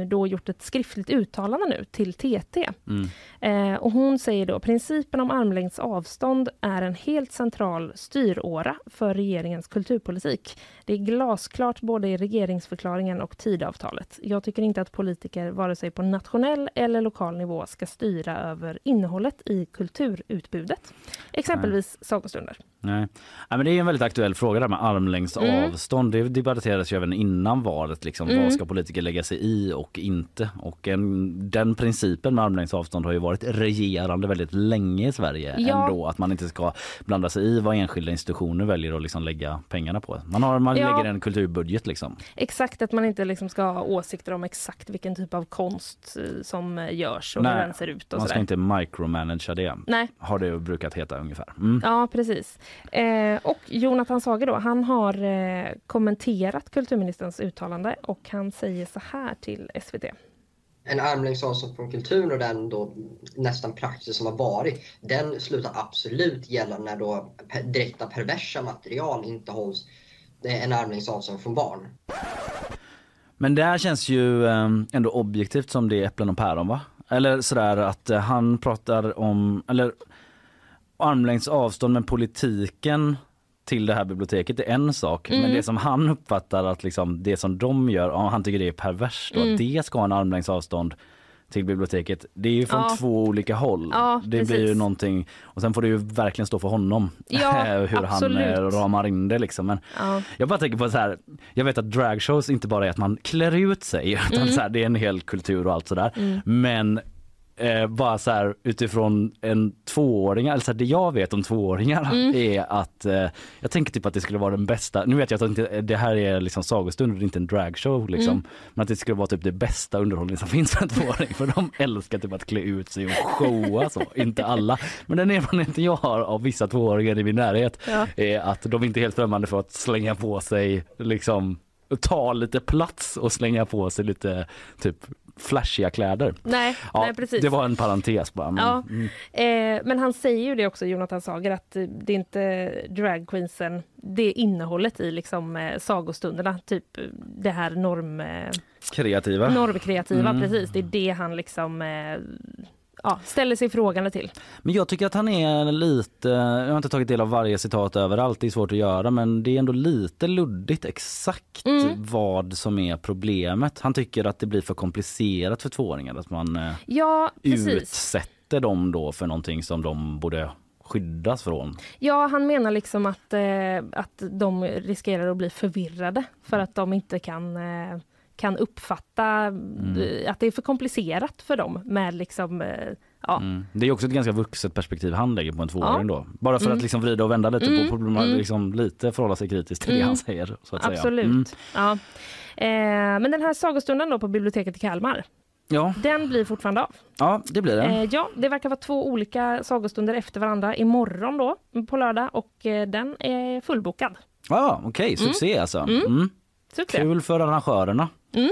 då gjort ett skriftligt uttalande nu till TT. Mm. Eh, och hon säger då principen om armlängds avstånd är en helt central styråra för regeringens kulturpolitik. Det är glasklart både i regeringsförklaringen och tidavtalet. Jag tycker inte att politiker vare sig på nationell eller lokal nivå ska styra över innehållet i kulturutbudet. Exempelvis sagostunder. Nej. Nej, men det är en väldigt aktuell fråga där med armlängds Mm. avstånd. Det debatterades ju även innan valet. Liksom. Mm. Vad ska politiker lägga sig i och inte? Och en, den principen med armlängds avstånd har ju varit regerande väldigt länge i Sverige Ja. ändå. Att man inte ska blanda sig i vad enskilda institutioner väljer att liksom lägga pengarna på. Man, har, man Ja. lägger en kulturbudget liksom. Exakt, att man inte liksom ska ha åsikter om exakt vilken typ av konst eh, som eh, görs och hur den ser ut. Och man ska sådär. inte micromanagea det. Nej. Har det brukat heta ungefär. Mm. Ja, precis. Eh, och Jonathan Sager då, han har eh, kommenterat kulturministerns uttalande och han säger så här till SVT. en armlängds avstånd från kulturen och den då nästan praxis som har varit, den slutar absolut gälla när då direkta perversa material inte hålls är en armlängds avstånd från barn. Men det här känns ju eh, ändå objektivt som det är äpplen och päron va? Eller sådär att eh, han pratar om, eller armlängds avstånd med politiken till det här biblioteket är en sak. Mm. Men det som han uppfattar att liksom det som de gör, om han tycker det är perverst då, Mm. det ska ha en armlängds avstånd till biblioteket. Det är ju från Ja. två olika håll. Ja, det blir ju någonting och sen får det ju verkligen stå för honom. Ja, hur absolut. han eh, ramar in det liksom. Men Ja. jag bara tänker på så här. Jag vet att dragshows inte bara är att man klär ut sig utan Mm. så här, det är en hel kultur och allt sådär. Mm. Men eh, bara så här utifrån en tvååring, alltså det jag vet om tvååringar Mm. är att eh, jag tänker typ att det skulle vara den bästa. Nu vet jag att inte, det här är liksom sagostund och det är inte en dragshow liksom. Mm. Men att det skulle vara typ det bästa underhållning som finns för en tvååring för de älskar typ att klä ut sig och showa så. inte alla. Men den erfarenheten jag har av vissa tvååringar i min närhet Ja. är att de inte är helt främmande för att slänga på sig liksom ta lite plats och slänga på sig lite typ flashiga kläder. Nej, Ja, nej precis. Det var en parentes bara. Men, Ja. mm. Eh, men han säger ju det också, Jonathan Sager, att eh, det är inte dragqueensen, det är innehållet i liksom eh, sagostunderna, typ eh, det här norm, eh, Kreativa. normkreativa, Mm. precis. Det är det han liksom eh, ja, ställer sig frågande till. Men jag tycker att han är lite, jag har inte tagit del av varje citat överallt, det är svårt att göra men det är ändå lite luddigt exakt Mm. vad som är problemet. Han tycker att det blir för komplicerat för tvååringar, att man eh, Ja, utsätter dem då för någonting som de borde skyddas från. Ja, han menar liksom att, eh, att de riskerar att bli förvirrade för att de inte kan, eh, kan uppfatta eh, att det är för komplicerat för dem med liksom, eh, ja. Mm. Det är också ett ganska vuxet perspektiv han lägger på en tvååring Ja. då. Bara för Mm. att liksom vrida och vända lite Mm. på problemet, Mm. liksom lite förhålla sig kritiskt till det Mm. han säger. Så att Absolut. Säga. Mm. Ja. Eh, men den här sagostunden då på biblioteket i Kalmar, Ja. den blir fortfarande av. ja, det blir det. Eh, ja, det verkar vara två olika sagostunder efter varandra imorgon då på lördag och eh, den är fullbokad. Ja, okej, succé alltså. Mm. Mm. Succé. Kul för arrangörerna. Mm.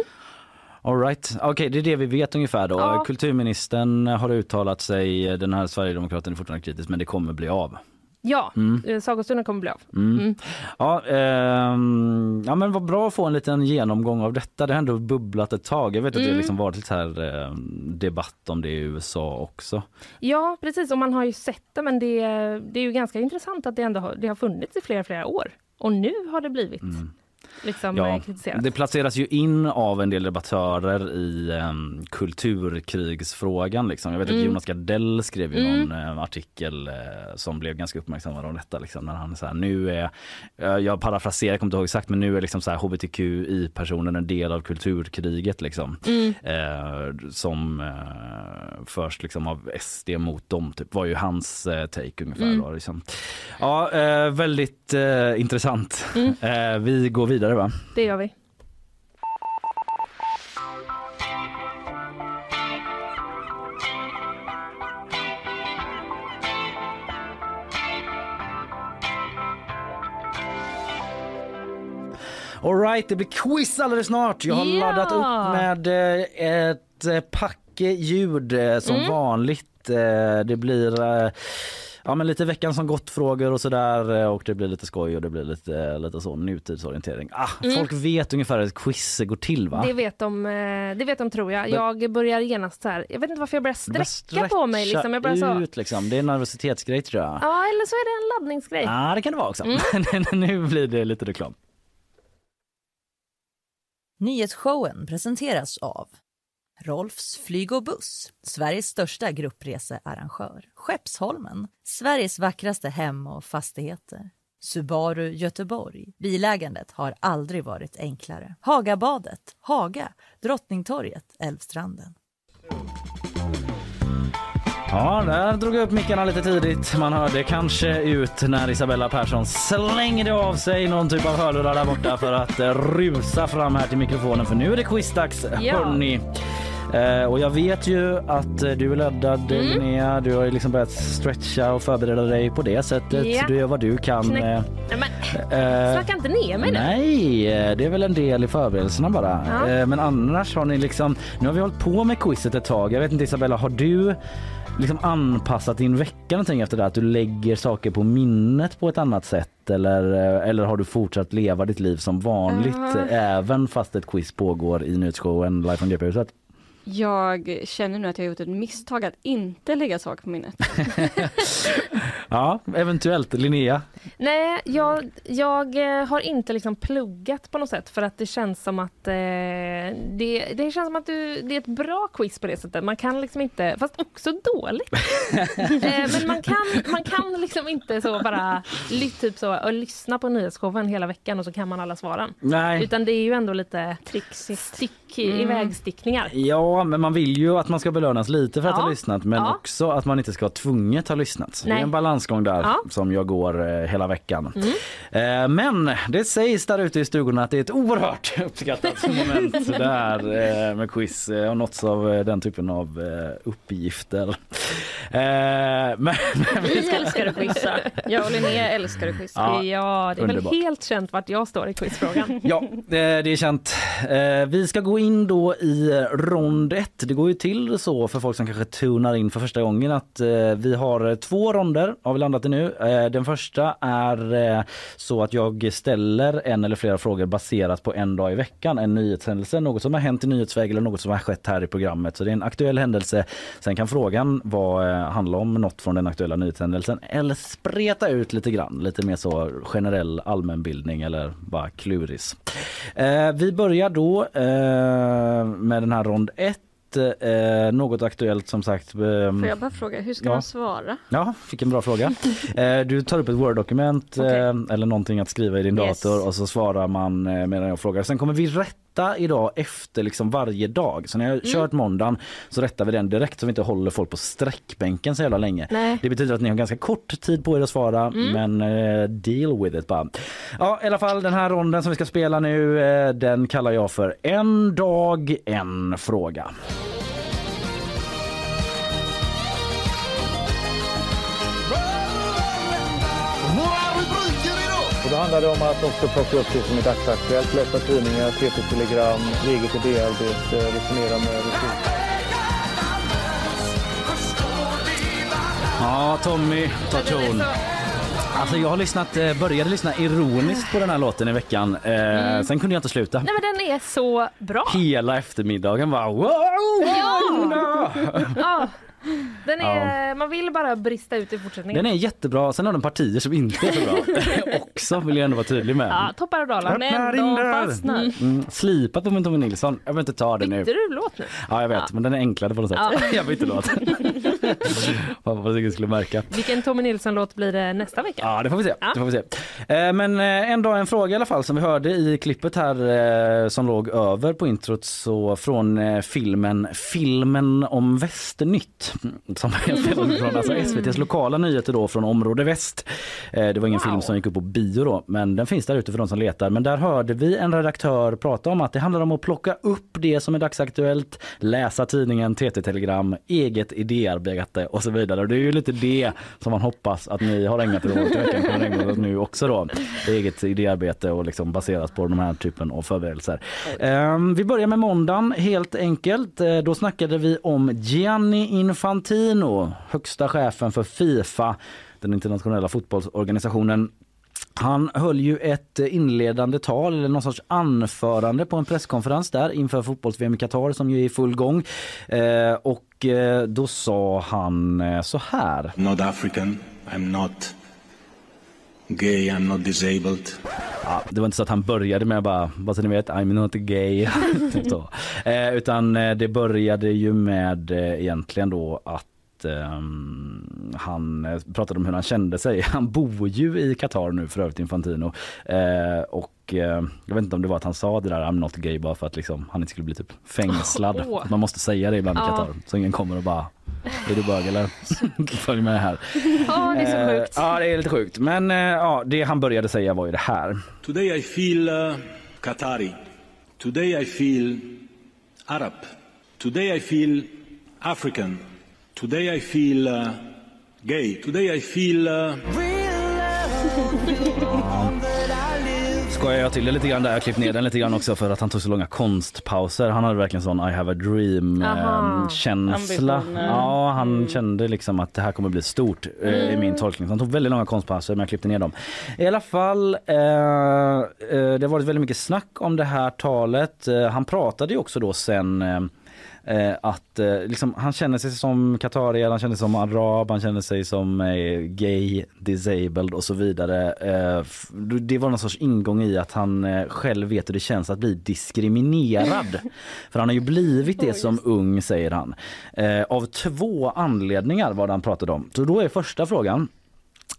All right. Okej, det är det vi vet ungefär då. Ja. Kulturministern har uttalat sig, den här Sverigedemokraten är fortfarande kritisk men det kommer bli av. Ja, Mm. eh, sagostunden kommer bli av. Mm. Mm. Ja, ehm, ja men vad bra att få en liten genomgång av detta. Det har ändå bubblat ett tag. Jag vet att det Mm. liksom varit lite här eh, debatt om det i USA också. Ja, precis. Och man har ju sett det, men det, det är ju ganska intressant att det ändå har, det har funnits i flera, flera år. Och nu har det blivit liksom Ja, eh, kritiserat. det placeras ju in av en del debattörer i um, kulturkrigsfrågan. Liksom. Jag vet Mm. att Jonas Gardell skrev ju Mm. någon eh, artikel eh, som blev ganska uppmärksammad om detta. Liksom, när han så här, nu är, eh, jag parafraserar, jag kommer inte ihåg exakt, men nu är liksom så här, hbtqi-personen en del av kulturkriget. Liksom, Mm. eh, som eh, först liksom av SD mot dem, typ, var ju hans take ungefär. Mm. Då, liksom. Ja, väldigt intressant. Mm. Vi går vidare va? Det gör vi. Alright, det blir quiz alldeles snart. Jag har Ja! laddat upp med eh, ett eh, packe ljud eh, som Mm. vanligt. Det blir ja, men lite veckan som gått frågor och sådär eh, och det blir lite skoj och det blir lite, eh, lite så nutidsorientering. Ah, Mm. Folk vet ungefär hur ett quiz går till va? Det vet de, eh, det vet de tror jag. Jag börjar genast så här, jag vet inte varför jag börjar börjar sträcka på mig. Liksom. Jag börjar så, ut liksom. Det är en nervositetsgrej tror jag. ja, eller så är det en laddningsgrej. Ja, det kan det vara också. Mm. Men nu blir det lite reklam. Nyhetsshowen presenteras av Rolfs flyg och buss, Sveriges största gruppresearrangör. Skeppsholmen, Sveriges vackraste hem och fastigheter. Subaru Göteborg. Bilägandet har aldrig varit enklare. Hagabadet, Haga, Drottningtorget, Älvstranden. Ja, där drog jag upp mickarna lite tidigt. Man hörde kanske ut när Isabella Persson slängde av sig någon typ av hörlurar där borta för att rusa fram här till mikrofonen för nu är det quizdags Ja. hörni. Eh, och jag vet ju att eh, du är laddad Mm. Linnea. Du har ju liksom börjat stretcha och förbereda dig på det sättet. Ja. Du gör vad du kan. Knäck- eh, men, eh, snacka inte ner mig nu. Nej, eh, det är väl en del i förberedelserna bara. Ja. Eh, Men annars har ni liksom, nu har vi hållit på med quizet ett tag. Jag vet inte Isabella, har du liksom anpassat din vecka någonting efter det? Att du lägger saker på minnet på ett annat sätt? Eller, eh, eller har du fortsatt leva ditt liv som vanligt Ja. eh, även fast ett quiz pågår i nyhetsshowen live från GP-huset? Jag känner nu att jag har gjort ett misstag att inte lägga saker på minnet. Ja, eventuellt. Linnea? Nej, jag, jag eh, har inte liksom pluggat på något sätt för att det känns som att eh, det, det känns som att du, det är ett bra quiz på det sättet. Man kan liksom inte, fast också dåligt. eh, men man kan, man kan liksom inte så bara typ så, och lyssna på nyhetsshowen hela veckan och så kan man alla svaren. Nej. Utan det är ju ändå lite stick, Mm. ivägstickningar. Ja, men man vill ju att man ska belönas lite för att Ja. ha lyssnat men Ja. också att man inte ska tvunget ha lyssat. Så Det är Nej. en balansgång där Ja. som jag går eh, hela veckan. Mm. Eh, men det sägs där ute i stugorna att det är ett oerhört uppskattat moment där eh, med quiz eh, och något av eh, den typen av uppgifter. Men, men vi ska... älskar att quizza. Jag och Linnea älskar att quizza. Ja, Ja, det är underbart. väl helt känt vart jag står i quizfrågan. Ja, det är känt. Vi ska gå in då i rond ett. Det går ju till så för folk som kanske tunar in för första gången att eh, vi har två ronder har vi landat i nu. Eh, den första är eh, så att jag ställer en eller flera frågor baserat på en dag i veckan. En nyhetshändelse, något som har hänt i nyhetsväg eller något som har skett här i programmet. Så det är en aktuell händelse. Sen kan frågan vara, eh, handla om något från den aktuella nyhetshändelsen eller spreta ut lite grann. Lite mer så generell allmänbildning eller bara kluris. Eh, vi börjar då eh, med den här rond 1 eh, något aktuellt som sagt. Eh, Får jag bara fråga, hur ska ja. man svara? Ja, fick en bra fråga. eh, du tar upp ett Word-dokument Okay. eh, eller någonting att skriva i din Yes. dator och så svarar man eh, medan jag frågar. Sen kommer vi rätta idag efter liksom varje dag. Så när jag Mm. kört måndagen så rättar vi den direkt så vi inte håller folk på sträckbänken så jävla länge. Nej. Det betyder att ni har ganska kort tid på er att svara Mm. men eh, deal with it bara. Ja i alla fall den här ronden som vi ska spela nu eh, den kallar jag för en dag en fråga. Då handlar det om att också plocka upp det som är dagsaktuellt, läsa tidningar, TT-telegram, eget idéarbete, resonera med resurser. Ja, Tommy tar ton. Alltså jag har lyssnat, eh, började lyssna ironiskt på den här låten i veckan. Eh, Mm. Sen kunde jag inte sluta. Nej men den är så bra. Hela eftermiddagen var wow! Ja! ja. Den är, Man vill bara brista ut i fortsättningen. Den är jättebra. Sen har den partier som inte är så bra. Också vill jag ändå vara tydlig med. Ja, toppar och dalar. Men där. fastnar. Mm, slipat på min Tommy Nilsson. Jag vill inte ta det nu. Bytte du låt nu? Ja jag vet men den är enklare på något sätt. Ja. jag bytte låt. Hoppas ingen skulle märka. Vilken Tommy Nilsson-låt blir det nästa vecka? Ja det får vi se. Ja. Det får vi se. Eh, Men eh, en dag en fråga i alla fall som vi hörde i klippet här eh, som låg över på introt så från filmen Filmen om Västernytt som film från alltså SVTs lokala nyheter då från område väst. Eh, Det var ingen film som gick upp på bio då men den finns där ute för de som letar. Men där hörde vi en redaktör prata om att det handlar om att plocka upp det som är dagsaktuellt, läsa tidningen, TT-telegram, eget idéarbete och så vidare. Och det är ju lite det som man hoppas att ni har ägnat er åt i veckan kommer ägna åt nu också då. Eget idéarbete och liksom baserat på den här typen av förberedelser. Ehm, vi börjar med måndagen helt enkelt. Eh, Då snackade vi om Gianni Infantino, högsta chefen för Fifa, den internationella fotbollsorganisationen. Han höll ju ett inledande tal eller någon sorts anförande på en presskonferens där inför fotbolls-VM i Qatar som ju är i full gång. Eh, och eh, då sa han eh, så här. not African. I'm not gay. I'm not disabled. Ja, det var inte så att han började med bara, vad så ni vet, I'm not gay. typ så. Eh, utan eh, det började ju med eh, egentligen då att ehm, han eh, pratade om hur han kände sig. Han bor ju i Qatar nu för övrigt Infantino. Eh, och eh, jag vet inte om det var att han sa det där I'm not gay bara för att liksom, han inte skulle bli typ fängslad. Åh. Man måste säga det ibland i Ja. Qatar så ingen kommer och bara är du bög eller? Följ med här. Ja, det är så sjukt. Ja, det är lite sjukt. Men ja, det han började säga var ju det här. Today I feel uh, Qatari. Today I feel Arab. Today I feel African. Today I feel uh, gay. Today I feel uh, Skojar jag till det lite grann där, jag klippt ner den lite grann också för att han tog så långa konstpauser. Han hade verkligen sån I have a dream Aha, eh, känsla. ambitioner. Ja, han kände liksom att det här kommer bli stort eh, i min tolkning. Så han tog väldigt långa konstpauser men jag klippte ner dem. I alla fall, eh, eh, det har varit väldigt mycket snack om det här talet. Eh, han pratade ju också då sen eh, att eh, liksom, han känner sig som qatarier, han känner sig som arab, han känner sig som eh, gay, disabled och så vidare. Eh, det var någon sorts ingång i att han eh, själv vet hur det känns att bli diskriminerad. För han har ju blivit det som ung säger han. Eh, av två anledningar var det han pratade om. Så då är första frågan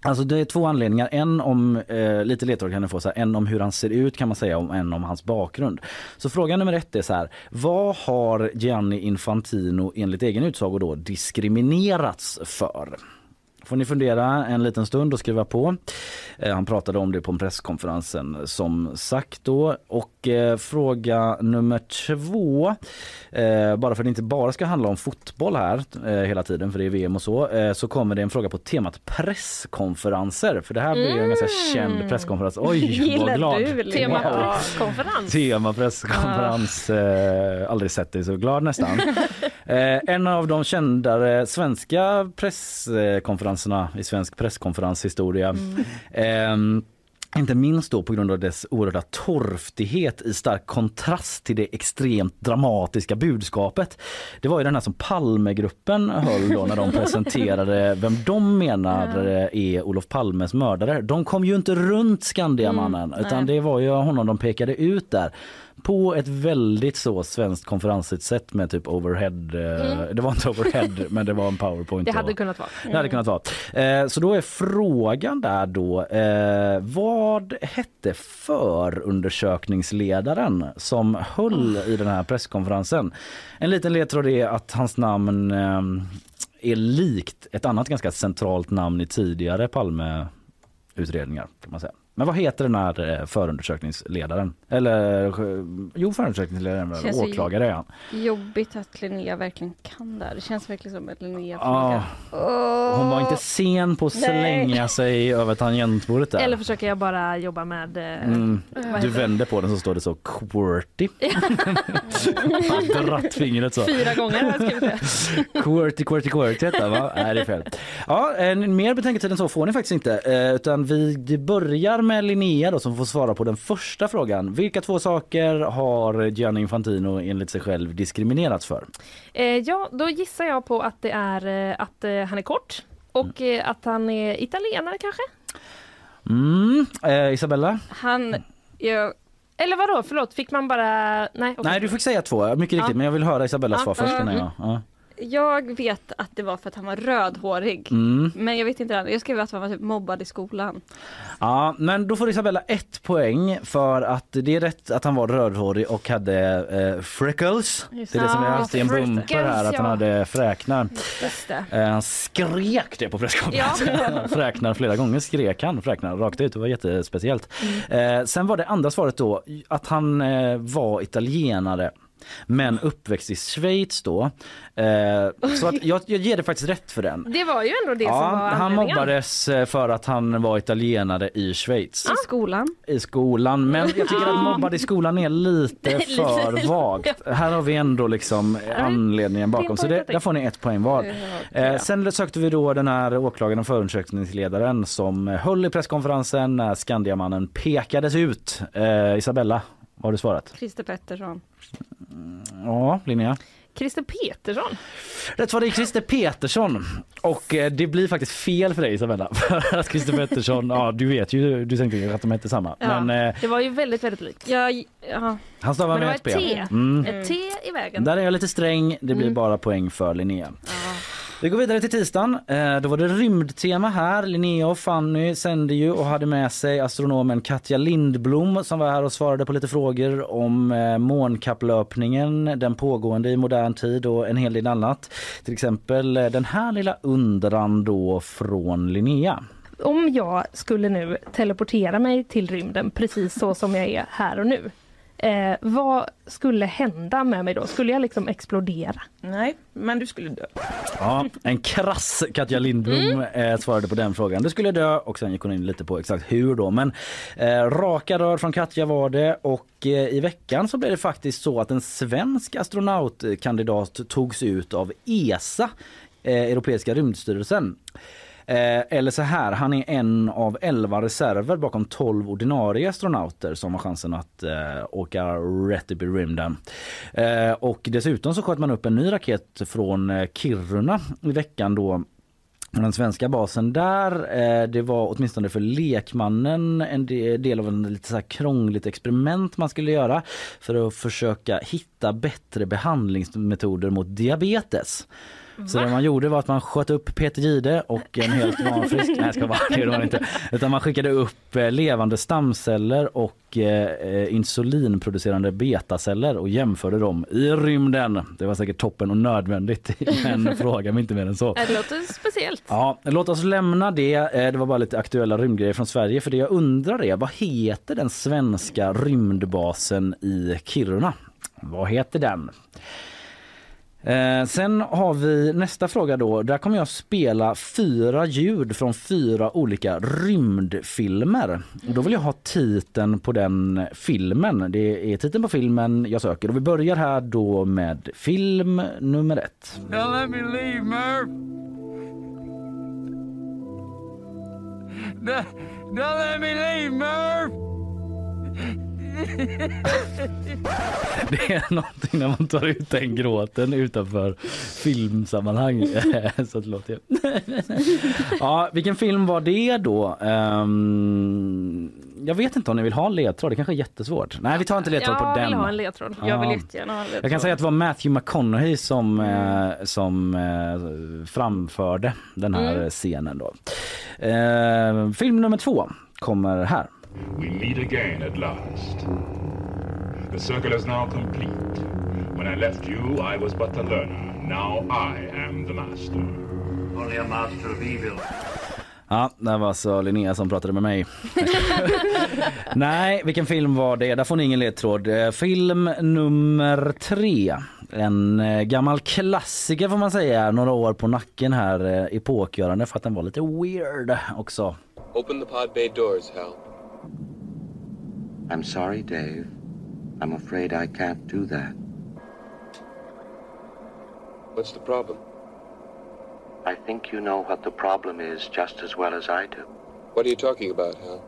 Alltså det är två anledningar. En om, eh, lite ledtråd kan du få, så här, en om hur han ser ut kan man säga och en om hans bakgrund. Så fråga nummer ett är så här, vad har Gianni Infantino enligt egen utsago då diskriminerats för? Får ni fundera en liten stund och skriva på. Eh, han pratade om det på presskonferensen som sagt då. Och eh, fråga nummer två, eh, bara för att det inte bara ska handla om fotboll här eh, hela tiden för det är VM och så, så kommer det en fråga på temat presskonferenser. För det här blir ju en ganska känd presskonferens. Oj, vad glad. du tema Wow. presskonferens? Tema presskonferens. Aldrig sett dig så glad nästan. Eh, en av de kändare svenska presskonferenserna i svensk presskonferenshistoria. Mm. Eh, inte minst då på grund av dess oerhörda torftighet i stark kontrast till det extremt dramatiska budskapet. Det var ju den här som Palmegruppen höll då när de presenterade vem de menar är Olof Palmes mördare. De kom ju inte runt Skandiamannen Mm, utan det var ju honom de pekade ut där på ett väldigt så svenskt konferensigt sätt med typ overhead. eh, Mm. Det var inte overhead men det var en powerpoint. Det och- hade kunnat vara. det hade kunnat vara. Eh, så då är frågan där då, eh, vad hette förundersökningsledaren som höll i den här presskonferensen? En liten ledtråd är att hans namn är likt ett annat ganska centralt namn i tidigare Palmeutredningar kan man säga. Men vad heter den här eh, förundersökningsledaren? Eller eh, jo förundersökningsledaren, Känns åklagare är han. Jobbigt att Linnea verkligen kan det här. Det känns verkligen som en Ja. Linnea-fråga. Hon var inte sen på att Nej. slänga sig över tangentbordet där. Eller försöker jag bara jobba med... eh, Mm. Du vänder på den så står det så QWERTY. Dratt fingret så. Fyra gånger har jag skrivit det. QWERTY, QWERTY, QWERTY heter det va? Nej det är fel. Ja, en, mer betänketid än så får ni faktiskt inte. Utan vi börjar med Linnea då som får svara på den första frågan. Vilka två saker har Gianni Infantino enligt sig själv diskriminerats för? Eh, ja, då gissar jag på att det är eh, att eh, han är kort och eh, att han är italienare kanske? Mm. Eh, Isabella? Han... Jag, Eller vadå, förlåt, fick man bara... Nej, okej. Nej du fick säga två, mycket riktigt. Ja. Men jag vill höra Isabellas Ja. svar först Mm. jag... Ja. Jag vet att det var för att han var rödhårig. Mm. Men jag vet inte det. Jag skrev att han var typ mobbad i skolan. Ja, men då får Isabella ett poäng för att det är rätt att han var rödhårig och hade eh, freckles. Just Det är det som har haft i en Ja, bumper här, att han ja. hade fräknar. Eh, han skrek det på presskonferensen. fräknar flera gånger skrek han fräknar rakt ut. Det var jättespeciellt. Mm. Eh, sen var det andra svaret då att han eh, var italienare. Men uppväxt i Schweiz då. Eh, så att jag, jag ger det faktiskt rätt för den. Det var ju ändå det som var han anledningen. mobbades eh, för att han var italienare i Schweiz. I skolan. I skolan, men jag tycker att mobbad i skolan är lite för vagt. Här har vi ändå liksom anledningen bakom, så det, där får ni ett poäng var. Eh, sen sökte vi då den här åklagaren och förundersökningsledaren som höll i presskonferensen när Skandiamannen pekades ut. Eh, Isabella, vad har du svarat? Christer Pettersson. Ja, Linnea? Christer Petersson. Rätt var det är Christer Petersson. Och eh, det blir faktiskt fel för dig Isabella. För att Christer Petersson, ja du vet ju, du tänkte ju att de hette samma. Ja, Men eh, det var ju väldigt, väldigt likt. Ja, ja. han stavar med ett P. T. Mm. Ett T i vägen. Där är jag lite sträng, det blir Mm. bara poäng för Linnea. Vi går vidare till tisdagen. Eh, då var det rymdtema här. Linnea och Fanny sände ju och hade med sig astronomen Katja Lindblom som var här och svarade på lite frågor om eh, månkapplöpningen, den pågående i modern tid och en hel del annat. Till exempel eh, den här lilla undran då från Linnea. Om jag skulle nu teleportera mig till rymden precis så som jag är här och nu. Eh, vad skulle hända med mig då? Skulle jag liksom explodera? Nej, men du skulle dö. Ja, en krass Katja Lindblom eh, svarade på den frågan. Det skulle dö och sen gick hon in lite på exakt hur då. Men eh, raka rör från Katja var det och eh, i veckan så blev det faktiskt så att en svensk astronautkandidat togs ut av ESA, eh, Europeiska rymdstyrelsen. Eh, eller så här, han är en av 11 reserver bakom 12 ordinarie astronauter som har chansen att eh, åka rätt upp i rymden. Eh, och dessutom så sköt man upp en ny raket från eh, Kiruna i veckan då den svenska basen där, eh, det var åtminstone för lekmannen en del av en lite så här krångligt experiment man skulle göra för att försöka hitta bättre behandlingsmetoder mot diabetes. Så Va? det man gjorde var att man sköt upp Peter Gide och en helt vanfrisk, nej ska vara det man inte. Utan man skickade upp eh, levande stamceller och eh, insulinproducerande betaceller och jämförde dem i rymden. Det var säkert toppen och nödvändigt men fråga mig inte mer än så. Det låter speciellt. Ja, låt oss lämna det. Eh, Det var bara lite aktuella rymdgrejer från Sverige. För det jag undrar är, vad heter den svenska rymdbasen i Kiruna? Vad heter den? Eh, sen har vi nästa fråga då. Där kommer jag spela fyra ljud från fyra olika rymdfilmer. Och då vill jag ha titeln på den filmen. Det är titeln på filmen jag söker. Och vi börjar här då med film nummer ett. Now let me leave, Murph. Now, now let me leave, Murph. Det är någonting när man tar ut den gråten utanför filmsammanhang. Så att låter... ja, vilken film var det då? Ehm, jag vet inte om ni vill ha en ledtråd. Det kanske är jättesvårt. Nej, vi tar inte ledtråd jag på den. vill ha en ledtråd. Jag vill jättegärna ha en ledtråd. Jag kan säga att det var Matthew McConaughey som, eh, som eh, framförde den här Mm. scenen. Då. Eh, film nummer två kommer här. We meet again at last. The circle is now complete. When I left you, I was but a learner. Now I am the master. Only a master of evil. Ja, det var alltså Linnea som pratade med mig. Nej, vilken film var det? Där får ni ingen ledtråd. Eh, Film nummer tre. En eh, gammal klassiker får man säga. Några år på nacken här. eh, Epokgörande för att den var lite weird också. Open the pod bay doors, Hal. I'm sorry, Dave. I'm afraid I can't do that. What's the problem? I think you know what the problem is just as well as I do. What are you talking about, Hal?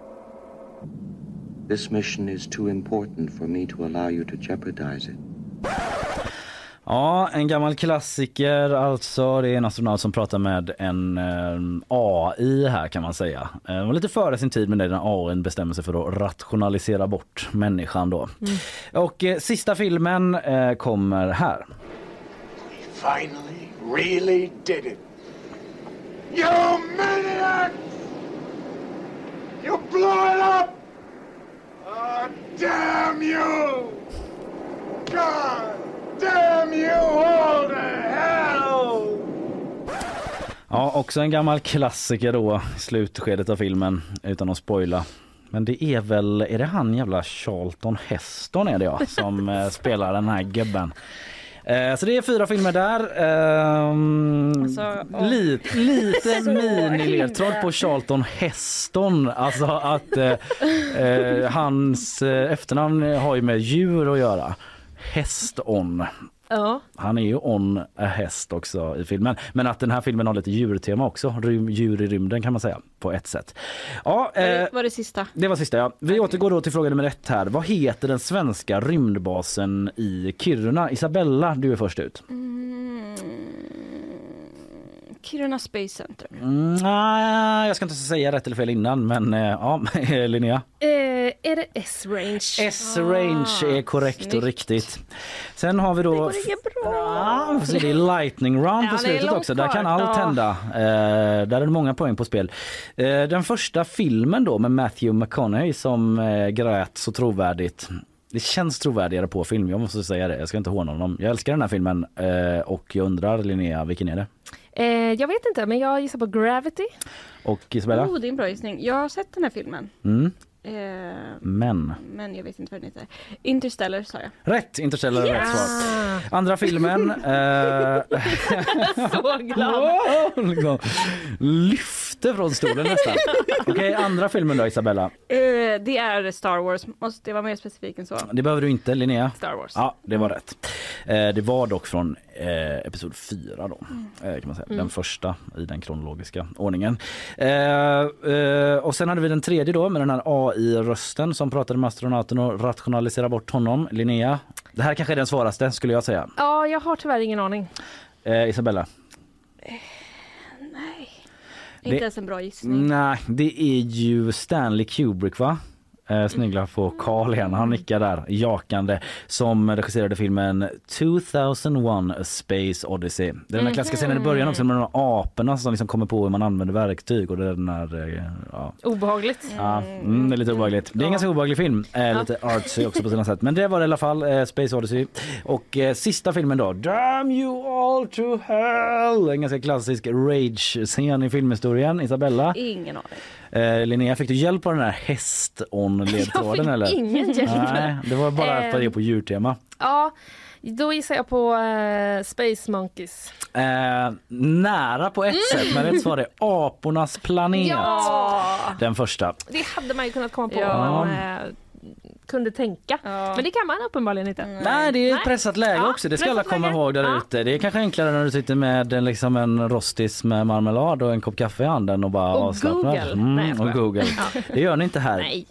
This mission is too important for me to allow you to jeopardize it. Ja, en gammal klassiker alltså. Det är en astronaut som pratar med en eh, AI här kan man säga. Eh, Det var lite före sin tid men det är när AI bestämmer sig för att rationalisera bort människan då. Och eh, sista filmen eh, kommer här. Finally, really did it. You maniac! You blew it up! Oh, damn you! God damn you all to hell! Ja, också en gammal klassiker då slutskedet av filmen utan att spoila. Men det är väl, är det han jävla Charlton Heston är det ja, som eh, spelar den här gubben. Eh, så det är fyra filmer där. Ehm, Alltså, ja. lite lite miniledtråd på Charlton Heston. Alltså att eh, eh, hans efternamn har ju med djur att göra. Häston. Ja. Han är ju on a häst också i filmen. Men att den här filmen har lite djurtema också. Rym, djur i rymden kan man säga på ett sätt. Ja, Var eh, det, var det sista? det var sista ja. Vi återgår då till fråga nummer ett här. Vad heter den svenska rymdbasen i Kiruna? Isabella, du är först ut. Mm. Kiruna Space Center. Mm, nej, jag ska inte säga rätt eller fel innan men eh, ja, Linnea. Eh, är det S-range? S-range är korrekt och snyggt. riktigt. Sen har vi då... Det går inget bra. Så det är lightning round Ja, på det slutet också. Där kan allt hända. Eh, där är det många poäng på spel. Eh, den första filmen då med Matthew McConaughey som eh, grät så trovärdigt. Det känns trovärdigare på film, jag måste säga det. Jag ska inte håna honom. Jag älskar den här filmen eh, och jag undrar Linnea, vilken är det? Eh, jag vet inte, men jag gissar på Gravity. Och Isabella? Oh, det är en bra gissning. Jag har sett den här filmen. Mm. Eh, Men. men jag vet inte vad den heter. Interstellar sa jag. Rätt! Interstellar är rätt Yes! svar. Andra filmen. Eh, Så glad! liksom, lyfte från stolen nästan. Okej, andra filmen då Isabella. Eh, det är Star Wars. Måste det vara mer specifik än så? Det behöver du inte Linnea. Star Wars. Ja, det var rätt. Eh, det var dock från eh, episod 4 då. Eh, kan man säga. Mm. Den första i den kronologiska ordningen. Eh, eh, och sen hade vi den tredje då med den här AI-rösten som pratade med astronauten och rationalisera bort honom. Linnea. Det här kanske är den svåraste skulle jag säga. Ja, jag har tyvärr ingen aning. Eh, Isabella. Nej. Det- Inte ens en bra gissning. Nej, det är ju Stanley Kubrick va? Eh, sneglar på Carl igen, han nickar där jakande som regisserade filmen 2001 A Space Odyssey. Det är den här klassiska scenen i början också med de här aporna som liksom kommer på hur man använder verktyg och det är den här, eh, ja. Obehagligt. Ja, mm, det är lite obehagligt. Det är en ganska obehaglig film. Eh, lite artsy också på sina sätt. Men det var det i alla fall, eh, Space Odyssey. Och eh, sista filmen då, Damn you all to hell! En ganska klassisk rage-scen i filmhistorien. Isabella? Ingen aning. Eh, Linnea, fick du hjälp av den här häst-on-ledtråden Jag fick eller? ingen hjälp. Nej, det var bara Eh. för det på djurtema. Ja, Då gissar jag på eh, Space Monkeys. Eh, nära på ett sätt, men rätt svar är Apornas planet. Ja! Den första. Det hade man ju kunnat komma på Ja. man eh, kunde tänka. Men det kan man uppenbarligen inte. Nej, det är ett pressat läge också. Det ska alla komma läge. ihåg där Ja. ute. Det är kanske enklare när du sitter med en, liksom en rostis med marmelad och en kopp kaffe i handen och bara Och avslappnad. Google. Nej, Mm, jag och. Google. Ja. Det gör ni inte här. Nej.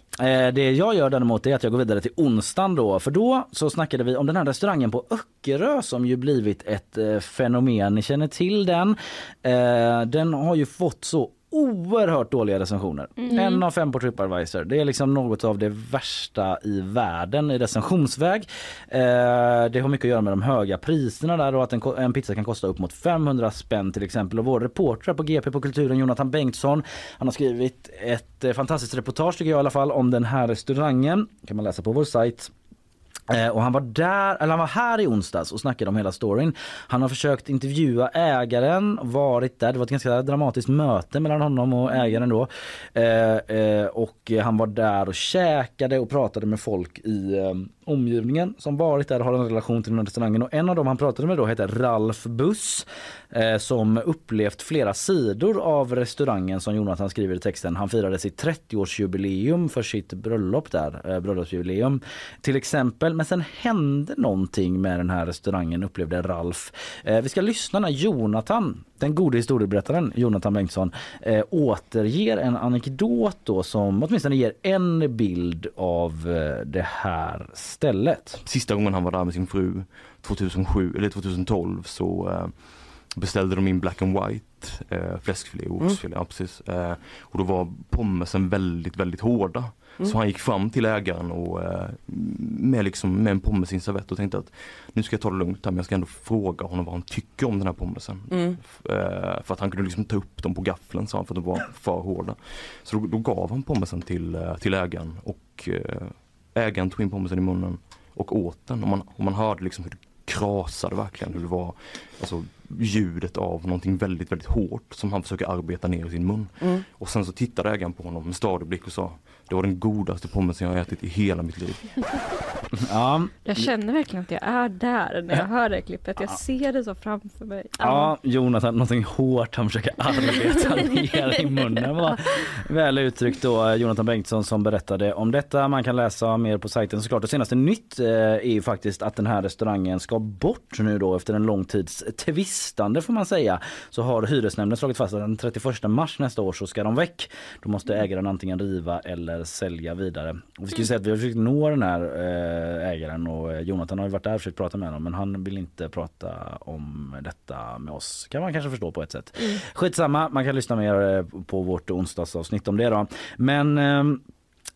Eh, Det jag gör däremot är att jag går vidare till onsdagen då. För då så snackade vi om den här restaurangen på Öckerö som ju blivit ett eh, fenomen. Ni känner till den. Eh, Den har ju fått så oerhört dåliga recensioner. Mm. En av fem på Tripadvisor. Det är liksom något av det värsta i världen i recensionsväg. Eh, det har mycket att göra med de höga priserna där och att en, en pizza kan kosta upp mot 500 spänn till exempel. Och vår reporter på GP på Kulturen, Jonathan Bengtsson, han har skrivit ett eh, fantastiskt reportage tycker jag i alla fall om den här restaurangen. kan man läsa på vår sajt. Eh, och han var där, eller han var här i onsdags och snackade om hela storyn. Han har försökt intervjua ägaren, varit där. Det var ett ganska dramatiskt möte mellan honom och ägaren då. Eh, eh, och han var där och käkade och pratade med folk i eh, omgivningen som varit där har en relation till den här restaurangen. Och en av dem han pratade med då heter Ralf Buss eh, som upplevt flera sidor av restaurangen som Jonathan skriver i texten. Han firade sitt 30-årsjubileum för sitt bröllop där, eh, bröllopsjubileum till exempel. Men sen hände någonting med den här restaurangen upplevde Ralf. Eh, vi ska lyssna när Jonathan, den gode historieberättaren Jonathan Bengtsson eh, återger en anekdot då som åtminstone ger en bild av eh, det här stället. Sista gången han var där med sin fru 2007 eller 2012 så eh, beställde de in black and white eh, fläskfilé och oxfilé. Ja, precis. Eh, och då var pommesen väldigt, väldigt hårda. Mm. Så han gick fram till ägaren och eh, med, liksom, med en pommes i en servett och tänkte att nu ska jag ta det lugnt här men jag ska ändå fråga honom vad han tycker om den här pommesen. Mm. Eh, för att han kunde liksom ta upp dem på gaffeln sa han för att de var för hårda. Så då, då gav han pommesen till, eh, till ägaren och eh, ägaren tog in pommesen i munnen och åt den. Och man, och man hörde liksom hur det krasade verkligen. Hur det var alltså, ljudet av någonting väldigt, väldigt hårt som han försöker arbeta ner i sin mun. Mm. Och sen så tittade ägaren på honom med stadig blick och sa det var den godaste pommesen jag har ätit i hela mitt liv. Ja, Jag känner verkligen att jag är där när jag hör det klippet. Jag ser det så framför mig. Ja, Jonathan, någonting hårt han försöker arbeta ner i munnen var väl uttryckt då. Jonathan Bengtsson som berättade om detta. Man kan läsa mer på sajten såklart. Det senaste nytt eh, är ju faktiskt att den här restaurangen ska bort nu då efter en lång tids tvistande får man säga. Så har hyresnämnden slagit fast att den 31 mars nästa år så ska de väck. Då måste ägaren antingen riva eller sälja vidare. Och vi ska ju säga att vi har försökt nå den här eh, ägaren och eh, Jonathan har ju varit där och försökt prata med honom men han vill inte prata om detta med oss. Kan man kanske förstå på ett sätt. Mm. Skitsamma, man kan lyssna mer eh, på vårt onsdagsavsnitt om det då. Men ehm,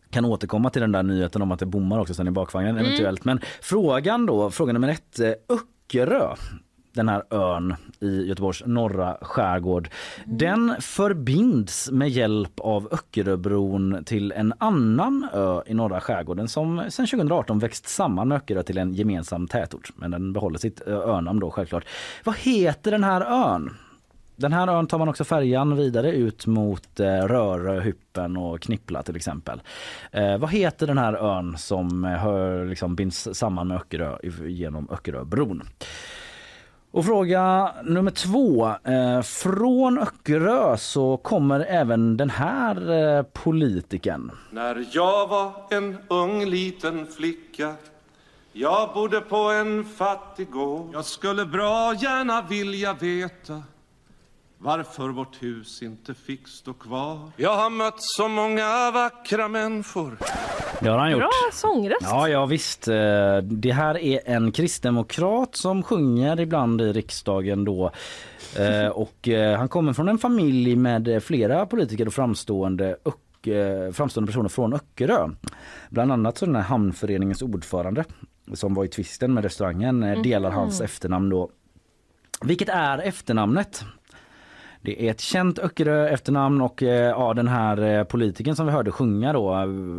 kan återkomma till den där nyheten om att det bommar också sen i bakvagnen Mm. eventuellt. Men frågan då, fråga nummer ett. Öckerö den här ön i Göteborgs norra skärgård. Den förbinds med hjälp av Öckeröbron till en annan ö i norra skärgården som sedan 2018 växt samman med Öckerö till en gemensam tätort. Men den behåller sitt önamn då självklart. Vad heter den här ön? Den här ön tar man också färjan vidare ut mot eh, Rörö, Hyppen och Knippla till exempel. Eh, vad heter den här ön som eh, hör, liksom, binds samman med Öckerö genom Öckeröbron? Och fråga nummer två. Eh, från Öckerö så kommer även den här politiken. politikern. När jag var en ung liten flicka Jag bodde på en fattig gård Jag skulle bra gärna vilja veta varför vårt hus inte fick stå kvar Jag har mött så många vackra människor Det har han gjort. Bra sångröst. Ja, ja visst. Eh, Det här är en kristdemokrat som sjunger ibland i riksdagen då. Eh, Och eh, han kommer från en familj med flera politiker och framstående framstående personer från Öckerö. Bland annat så den här hamnföreningens ordförande som var i tvisten med restaurangen delar Mhm. hans efternamn då. Vilket är efternamnet? Det är ett känt Öckerö efternamn och eh, ja, den här eh, politikern som vi hörde sjunga då,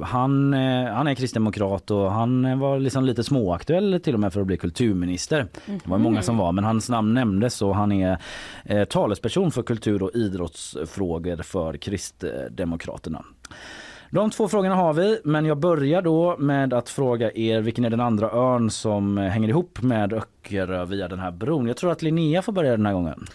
han, eh, han är kristdemokrat och han var liksom lite småaktuell till och med för att bli kulturminister. Det var många som var, men hans namn nämndes och han är eh, talesperson för kultur och idrottsfrågor för Kristdemokraterna. De två frågorna har vi, men jag börjar då med att fråga er vilken är den andra ön som hänger ihop med Öckerö via den här bron. Jag tror att Linnea får börja den här gången.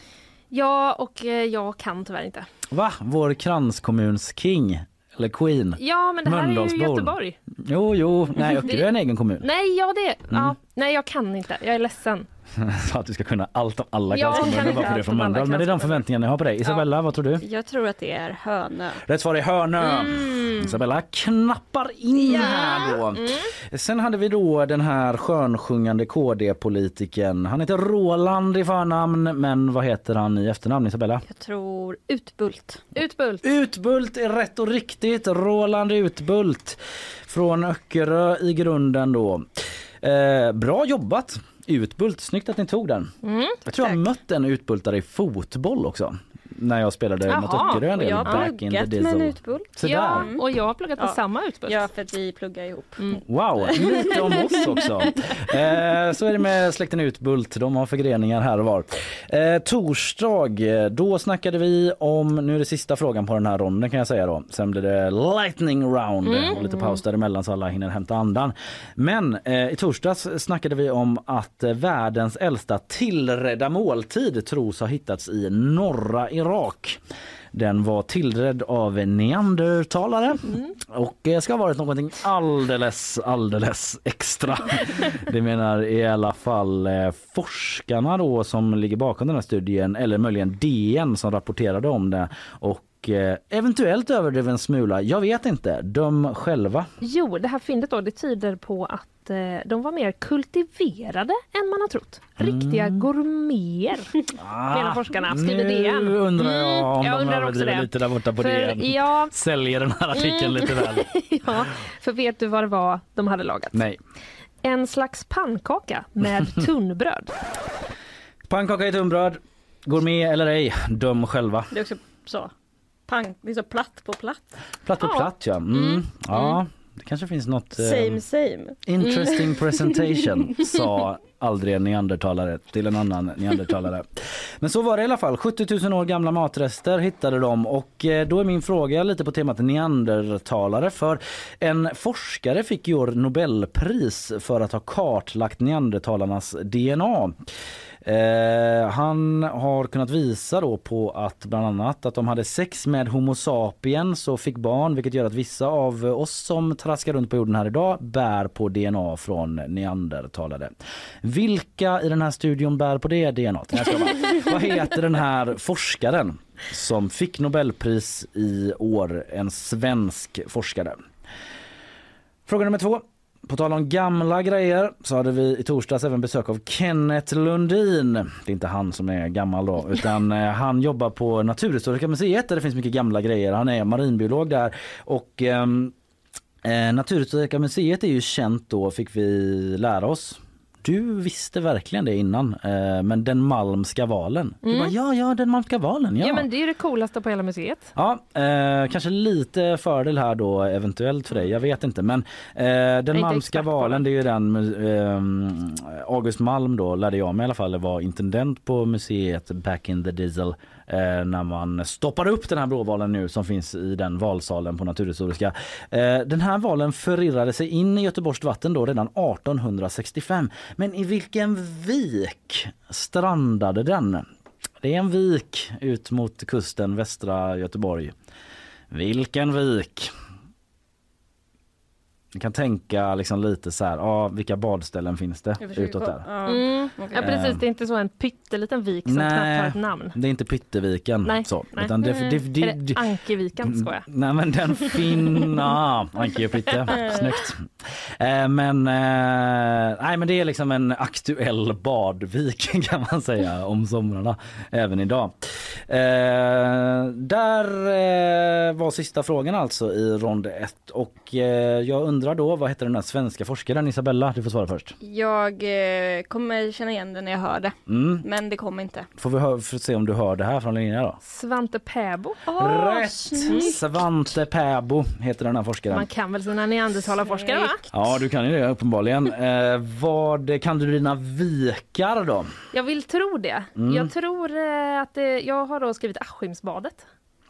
Ja, och eh, jag kan tyvärr inte. Va? Vår kranskommuns king eller queen. Ja, men det här är ju. Göteborg. Jo, jo, nej Öckerö är en egen kommun. Nej, ja det. Ja, nej, jag kan inte. Jag är ledsen. Så att du ska kunna allt om alla kranskommuner bara för det från Mölndal. Men det är de förväntningarna jag har på dig. Isabella, vad tror du? Jag tror att det är Hönö. Rätt svar är Hönö. Mm. Isabella knappar in här då. Mm. Sen hade vi då den här skönsjungande KD-politikern. Han heter Roland i förnamn, men vad heter han i efternamn Isabella? Jag tror Utbult. Utbult. Utbult är rätt och riktigt. Roland Utbult från Öckerö i grunden då. Eh, bra jobbat Utbult, snyggt att ni tog den. Mm, Jag tror jag har mött en utbultare i fotboll också. När jag spelade mot Jaha, Öckerö en och del. jag har back in the pluggat med en diesel. Utbult. Så Ja, och jag har pluggat med Ja. samma Utbult. Ja, för att vi pluggar ihop. Wow, lite om oss också. Eh, så är det med släkten Utbult. De har förgreningar här och var. Eh, torsdag, då snackade vi om, nu är det sista frågan på den här ronden kan jag säga då. Sen blir det lightning round Mm. och lite paus däremellan så alla hinner hämta andan. Men eh, i torsdags snackade vi om att världens äldsta tillredda måltid tros ha hittats i norra Irak. Den var tillredd av neandertalare och eh, ska ha varit någonting alldeles, alldeles extra. Det menar i alla fall eh, forskarna då som ligger bakom den här studien eller möjligen DN som rapporterade om det och eh, eventuellt överdriven smula. Jag vet inte. Döm själva. Jo, det här fyndet då, det tyder på att eh, de var mer kultiverade än man har trott. Riktiga gourmeter, menar forskarna. Skriver nu DN. undrar jag om jag de undrar överdriver det. lite där borta på För, DN. ja, Säljer den här artikeln Mm. lite väl. ja, för vet du vad det var de hade lagat? Nej. En slags pannkaka med tunnbröd. Pannkaka i tunnbröd. Gourmet eller ej, döm själva. Det är också så. Pang, så platt på platt. Platt på Ja. platt ja. Mm. Mm. ja. Det kanske finns något... eh, Same same. Interesting Mm. presentation sa aldrig en neandertalare till en annan neandertalare. Men så var det i alla fall. 70 000 år gamla matrester hittade de och eh, då är min fråga lite på temat neandertalare för en forskare fick i år Nobelpris för att ha kartlagt neandertalarnas DNA. Eh, han har kunnat visa då på att bland annat att de hade sex med Homo sapiens och fick barn vilket gör att vissa av oss som traskar runt på jorden här idag bär på DNA från neandertalare. Vilka i den här studion bär på det DNA? Nej. Vad heter den här forskaren som fick Nobelpris i år? En svensk forskare. Fråga nummer två. På tal om gamla grejer så hade vi i torsdags även besök av Kenneth Lundin. Det är inte han som är gammal då utan eh, han jobbar på Naturhistoriska museet där det finns mycket gamla grejer. Han är marinbiolog där och ehm, eh, Naturhistoriska museet är ju känt då fick vi lära oss. Du visste verkligen det innan, eh, men den malmska valen. Du Mm. bara, ja, ja, den malmska valen, ja. Ja. men det är det coolaste på hela museet. Ja, eh, kanske lite fördel här då eventuellt för dig, jag vet inte. Men eh, den malmska valen, det är ju den eh, August Malm då lärde jag mig i alla fall var intendent på museet back in the diesel Eh, när man stoppade upp den här blåvalen nu som finns i den valsalen på Naturhistoriska. Eh, den här valen förirrade sig in i Göteborgs vatten då redan 1865. Men i vilken vik strandade den? Det är en vik ut mot kusten västra Göteborg. Vilken vik? Ni kan tänka liksom lite så här, ja, vilka badställen finns det utåt där? Ja. Mm. Ja precis, det är inte så en pytteliten vik som knappt har ett namn. det är inte Pytteviken. Nej, så, nej. Utan det, det, det, är det Ankeviken? Skojar. Nej men den finna, Anke och Pytte, snyggt. Eh, men, eh, nej, men det är liksom en aktuell badvik kan man säga om somrarna även idag. Eh, där eh, var sista frågan alltså i rond 1 och eh, jag undrar då vad heter den där svenska forskaren Isabella? Du får svara först. Jag eh, kommer känna igen det när jag hör det. Mm. Men det kommer inte. Får vi hö- får se om du hör det här från Linnea då? Svante Pääbo. Rätt! Svante Pääbo heter den här forskaren. Man kan väl sina neandertalarforskare va? Ja, du kan ju det uppenbarligen. Eh, vad kan du dina vikar då? Jag vill tro det. Mm. Jag tror eh, att det, jag har då skrivit Askimsbadet.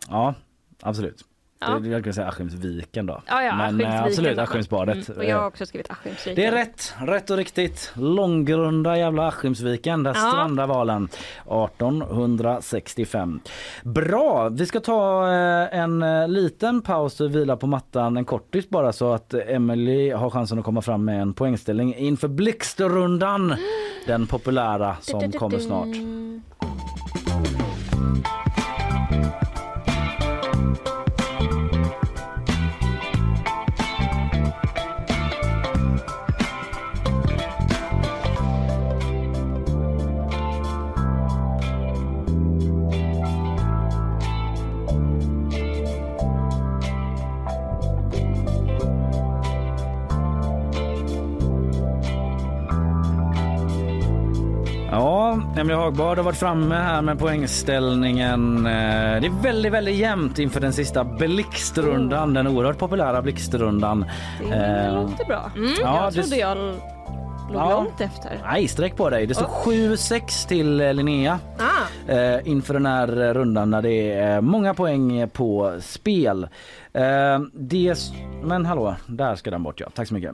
Ja, absolut. Ja. Jag kan säga Askimsviken då. Ja, ja, Men eh, Askimsviken absolut då. Askimsbadet. Och jag har också skrivit Askimsviken. Det är rätt, rätt och riktigt. Långgrunda jävla Askimsviken, där Ja. strandar valen 1865. Bra, vi ska ta eh, en eh, liten paus och vila på mattan en kortis bara så att Emily har chansen att komma fram med en poängställning inför Blixtrundan. Den populära som kommer snart. Emily Hagbard har varit framme här med poängställningen. Eh, Det är väldigt, väldigt jämnt inför den sista Blixtrundan, den oerhört populära Blixtrundan. Det Eh, låter bra. Ja, jag det- trodde jag låg Ja. långt efter. Nej, sträck på dig. Det står 7-6 till eh, Linnea Ah. eh, inför den här rundan där det är många poäng på spel. Eh, det... Men hallå, där ska den bort ja. Tack så mycket.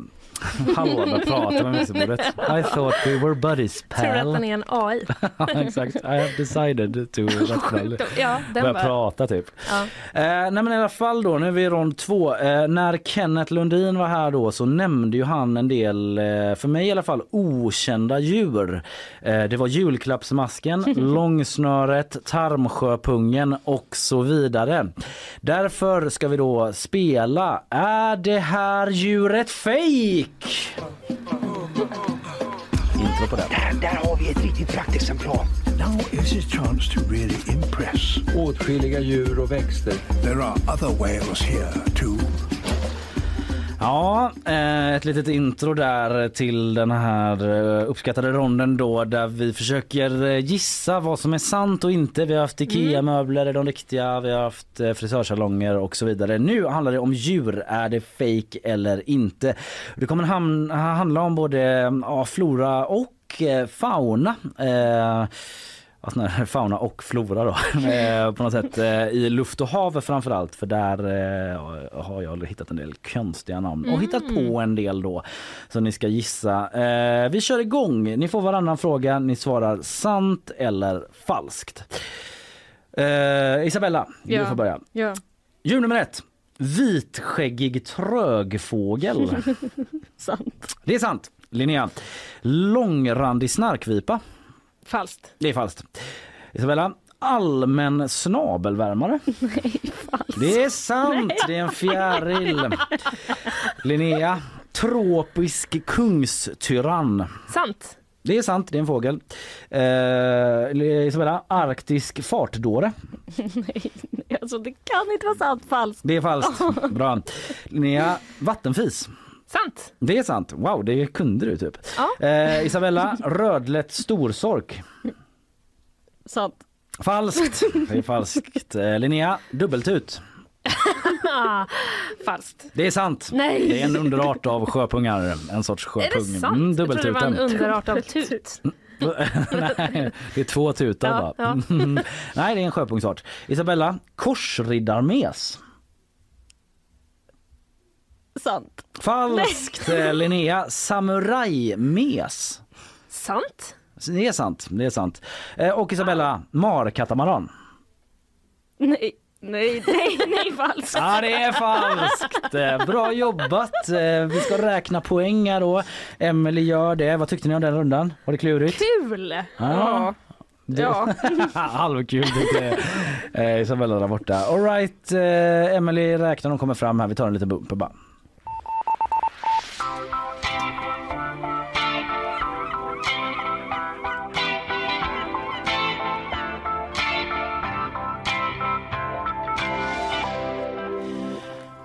Hallå, jag pratar med mixerbordet. I thought we were buddies Tror du att pal. den är en AI? Exakt. I have decided to... Ja, den Börja bara- prata typ. Ja. Eh, nej men i alla fall då, nu är vi i rond två. Eh, när Kenneth Lundin var här då så nämnde ju han en del, eh, för mig i alla fall, okända djur. Eh, det var julklappsmasken, långsnöret, tarmsjöpungen och så vidare. Därför ska vi då spela Är det här djuret fake? Intro på det. Där, där har vi ett riktigt praktexemplar. Now is his chance to really impress. Åtskilliga djur och växter. There are other whales here too. Ja, eh, ett litet intro där till den här eh, uppskattade ronden då där vi försöker eh, gissa vad som är sant och inte. Vi har haft IKEA-möbler, är de riktiga? Vi har haft frisörsalonger och så vidare. Nu handlar det om djur. Är det fake eller inte? Det kommer handla om både ja, flora och fauna. Eh, ja, här fauna och flora då eh, på något sätt eh, i luft och hav framför allt för där eh, har jag hittat en del konstiga namn och hittat på en del då som ni ska gissa. Vi kör igång. Ni får varannan fråga. Ni svarar sant eller falskt. Isabella, du får börja. Ja. Djur nummer ett. Vitskäggig trögfågel. Sant. Det är sant. Linnea. Långrandig snarkvipa. Falskt. Det är falskt. Isabella. Allmän snabelvärmare. Nej, falskt. Det är sant. Det är en fjäril. Linnea. Tropisk kungstyrann. Sant. Det är sant, det är en fågel. Eh, Isabella, arktisk fartdåre. Nej, alltså det kan inte vara sant. Falskt. Det är falskt. Bra. Linnea, vattenfis. Sant. Det är sant. Wow, det kunde du typ. Ja. Eh, Isabella, rödlätt storsork. Sant. Falskt. Det är falskt. Eh, Linnea, dubbeltut. Falskt. Det är sant. Nej. Det är en underart av sjöpungar. En sorts Är sjöpung. det sant? Mm, jag trodde det var en underart av tut. Nej, det är två tutar Ja, bara. Nej, det är en sjöpungsart. Isabella, korsriddarmes. Sant. Falskt. Eh, Linnea, samurajmes. Sant. Det är sant. Det är sant. Eh, Och Isabella, markatamaran. Nej, nej, nej, nej, falskt. Ja, det är falskt. Eh, Bra jobbat. Vi ska räkna poäng här då. Emily gör det. Vad tyckte ni om den rundan? Var det klurigt? Kul! Ja. Det- Ja. Halvkul tyckte eh, Isabella där borta. All right, eh, Emily räknar de kommer fram här. Vi tar en liten bumper bara.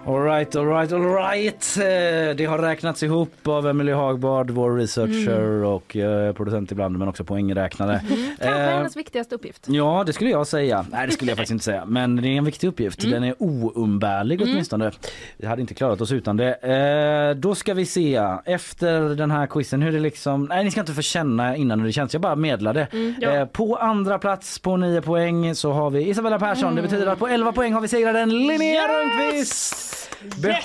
Alright, alright, alright. Eh, Det har räknats ihop av Emily Hagbard, vår researcher och eh, producent ibland men också poängräknare. Kanske Eh, hennes viktigaste uppgift. Ja, det skulle jag säga. Nej, det skulle jag faktiskt inte säga. Men det är en viktig uppgift. Den är oumbärlig Mm. åtminstone. Vi hade inte klarat oss utan det. Eh, då ska vi se efter den här quizen hur det liksom... Nej, ni ska inte få känna innan hur det känns. Jag bara medlade. Mm, ja. eh, på andra plats på nio poäng så har vi Isabella Persson. Det betyder att på 11 poäng har vi segraren Linnea Rönnqvist.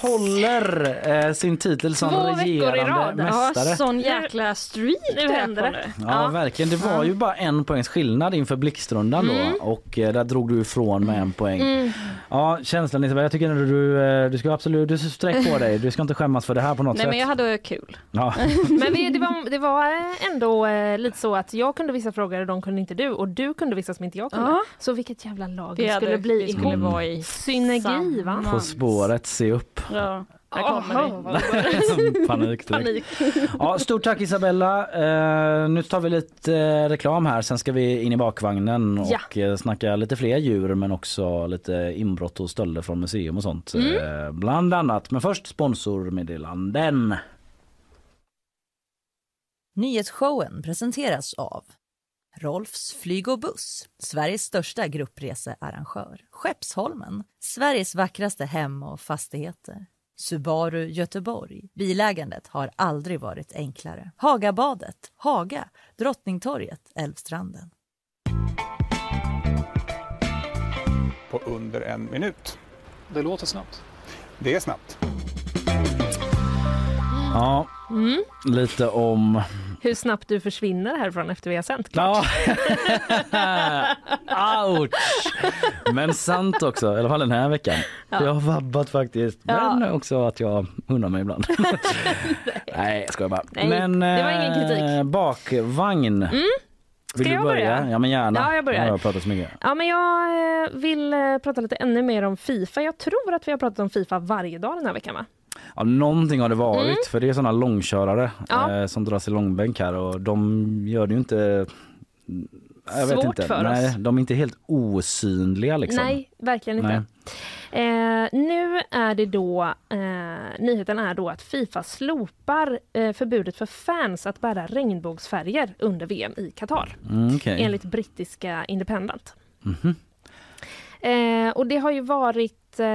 Behåller eh, sin titel som Två veckor i regerande rad. Ja, mästare. sån jäkla streak Nu händer det. nu. Ja, verkligen. Det var ju bara en poängs skillnad inför blixtrundan Mm. då och eh, där drog du ifrån med en poäng. Mm. Ja, känslan Isabel, jag tycker att du, eh, du ska absolut, du sträck på dig. Du ska inte skämmas för det här på något Nej sätt. men jag hade kul. Ja. Men vi, det, var, det var ändå eh, lite så att jag kunde vissa frågor och de kunde inte du och du kunde vissa som inte jag kunde. Ja. Så vilket jävla lag Vi skulle hade- bli vi skulle ihop. vara i Synergi va? På spåret, se upp. Ja, här kommer. Panik. Panik. Ja, stort tack Isabella. Eh, nu tar vi lite eh, reklam här, sen ska vi in i bakvagnen och Ja. eh, snacka lite fler djur men också lite inbrott och stölder från museum och sånt. Mm. Eh, bland annat. Men först sponsormeddelanden. Nyhetsshowen presenteras av Rolfs flyg och buss, Sveriges största gruppresearrangör. Skeppsholmen, Sveriges vackraste hem och fastigheter. Subaru Göteborg. Bilägandet har aldrig varit enklare. Hagabadet, Haga, Drottningtorget, Älvstranden. på under en minut. Det låter snabbt. Det är snabbt. Ja, Mm. lite om... Hur snabbt du försvinner härifrån efter vi har sänt. Ja. Ouch! Men sant också, i alla fall den här veckan. Ja. Jag har vabbat faktiskt. Ja. Men också att jag undrar mig ibland. Nej, jag skojar bara. Nej, men det var ingen kritik. eh, bakvagn. Mm. Vill Ska du jag börja? börja? Ja men gärna. Ja, jag börjar. Jag har pratat så mycket. Ja, men jag eh, vill eh, prata lite ännu mer om Fifa. Jag tror att vi har pratat om Fifa varje dag den här veckan va? Ja, någonting har det varit Mm. för det är sådana långkörare Ja. eh, som dras i långbänk här och de gör det ju inte jag vet Svårt inte. för Nej, oss. de är inte helt osynliga liksom. Nej, verkligen inte. Eh, nu är det då, eh, nyheten är då att Fifa slopar eh, förbudet för fans att bära regnbågsfärger under VM i Qatar. Mm, okej. Enligt brittiska Independent. Mhm. Eh, och det har ju varit, eh,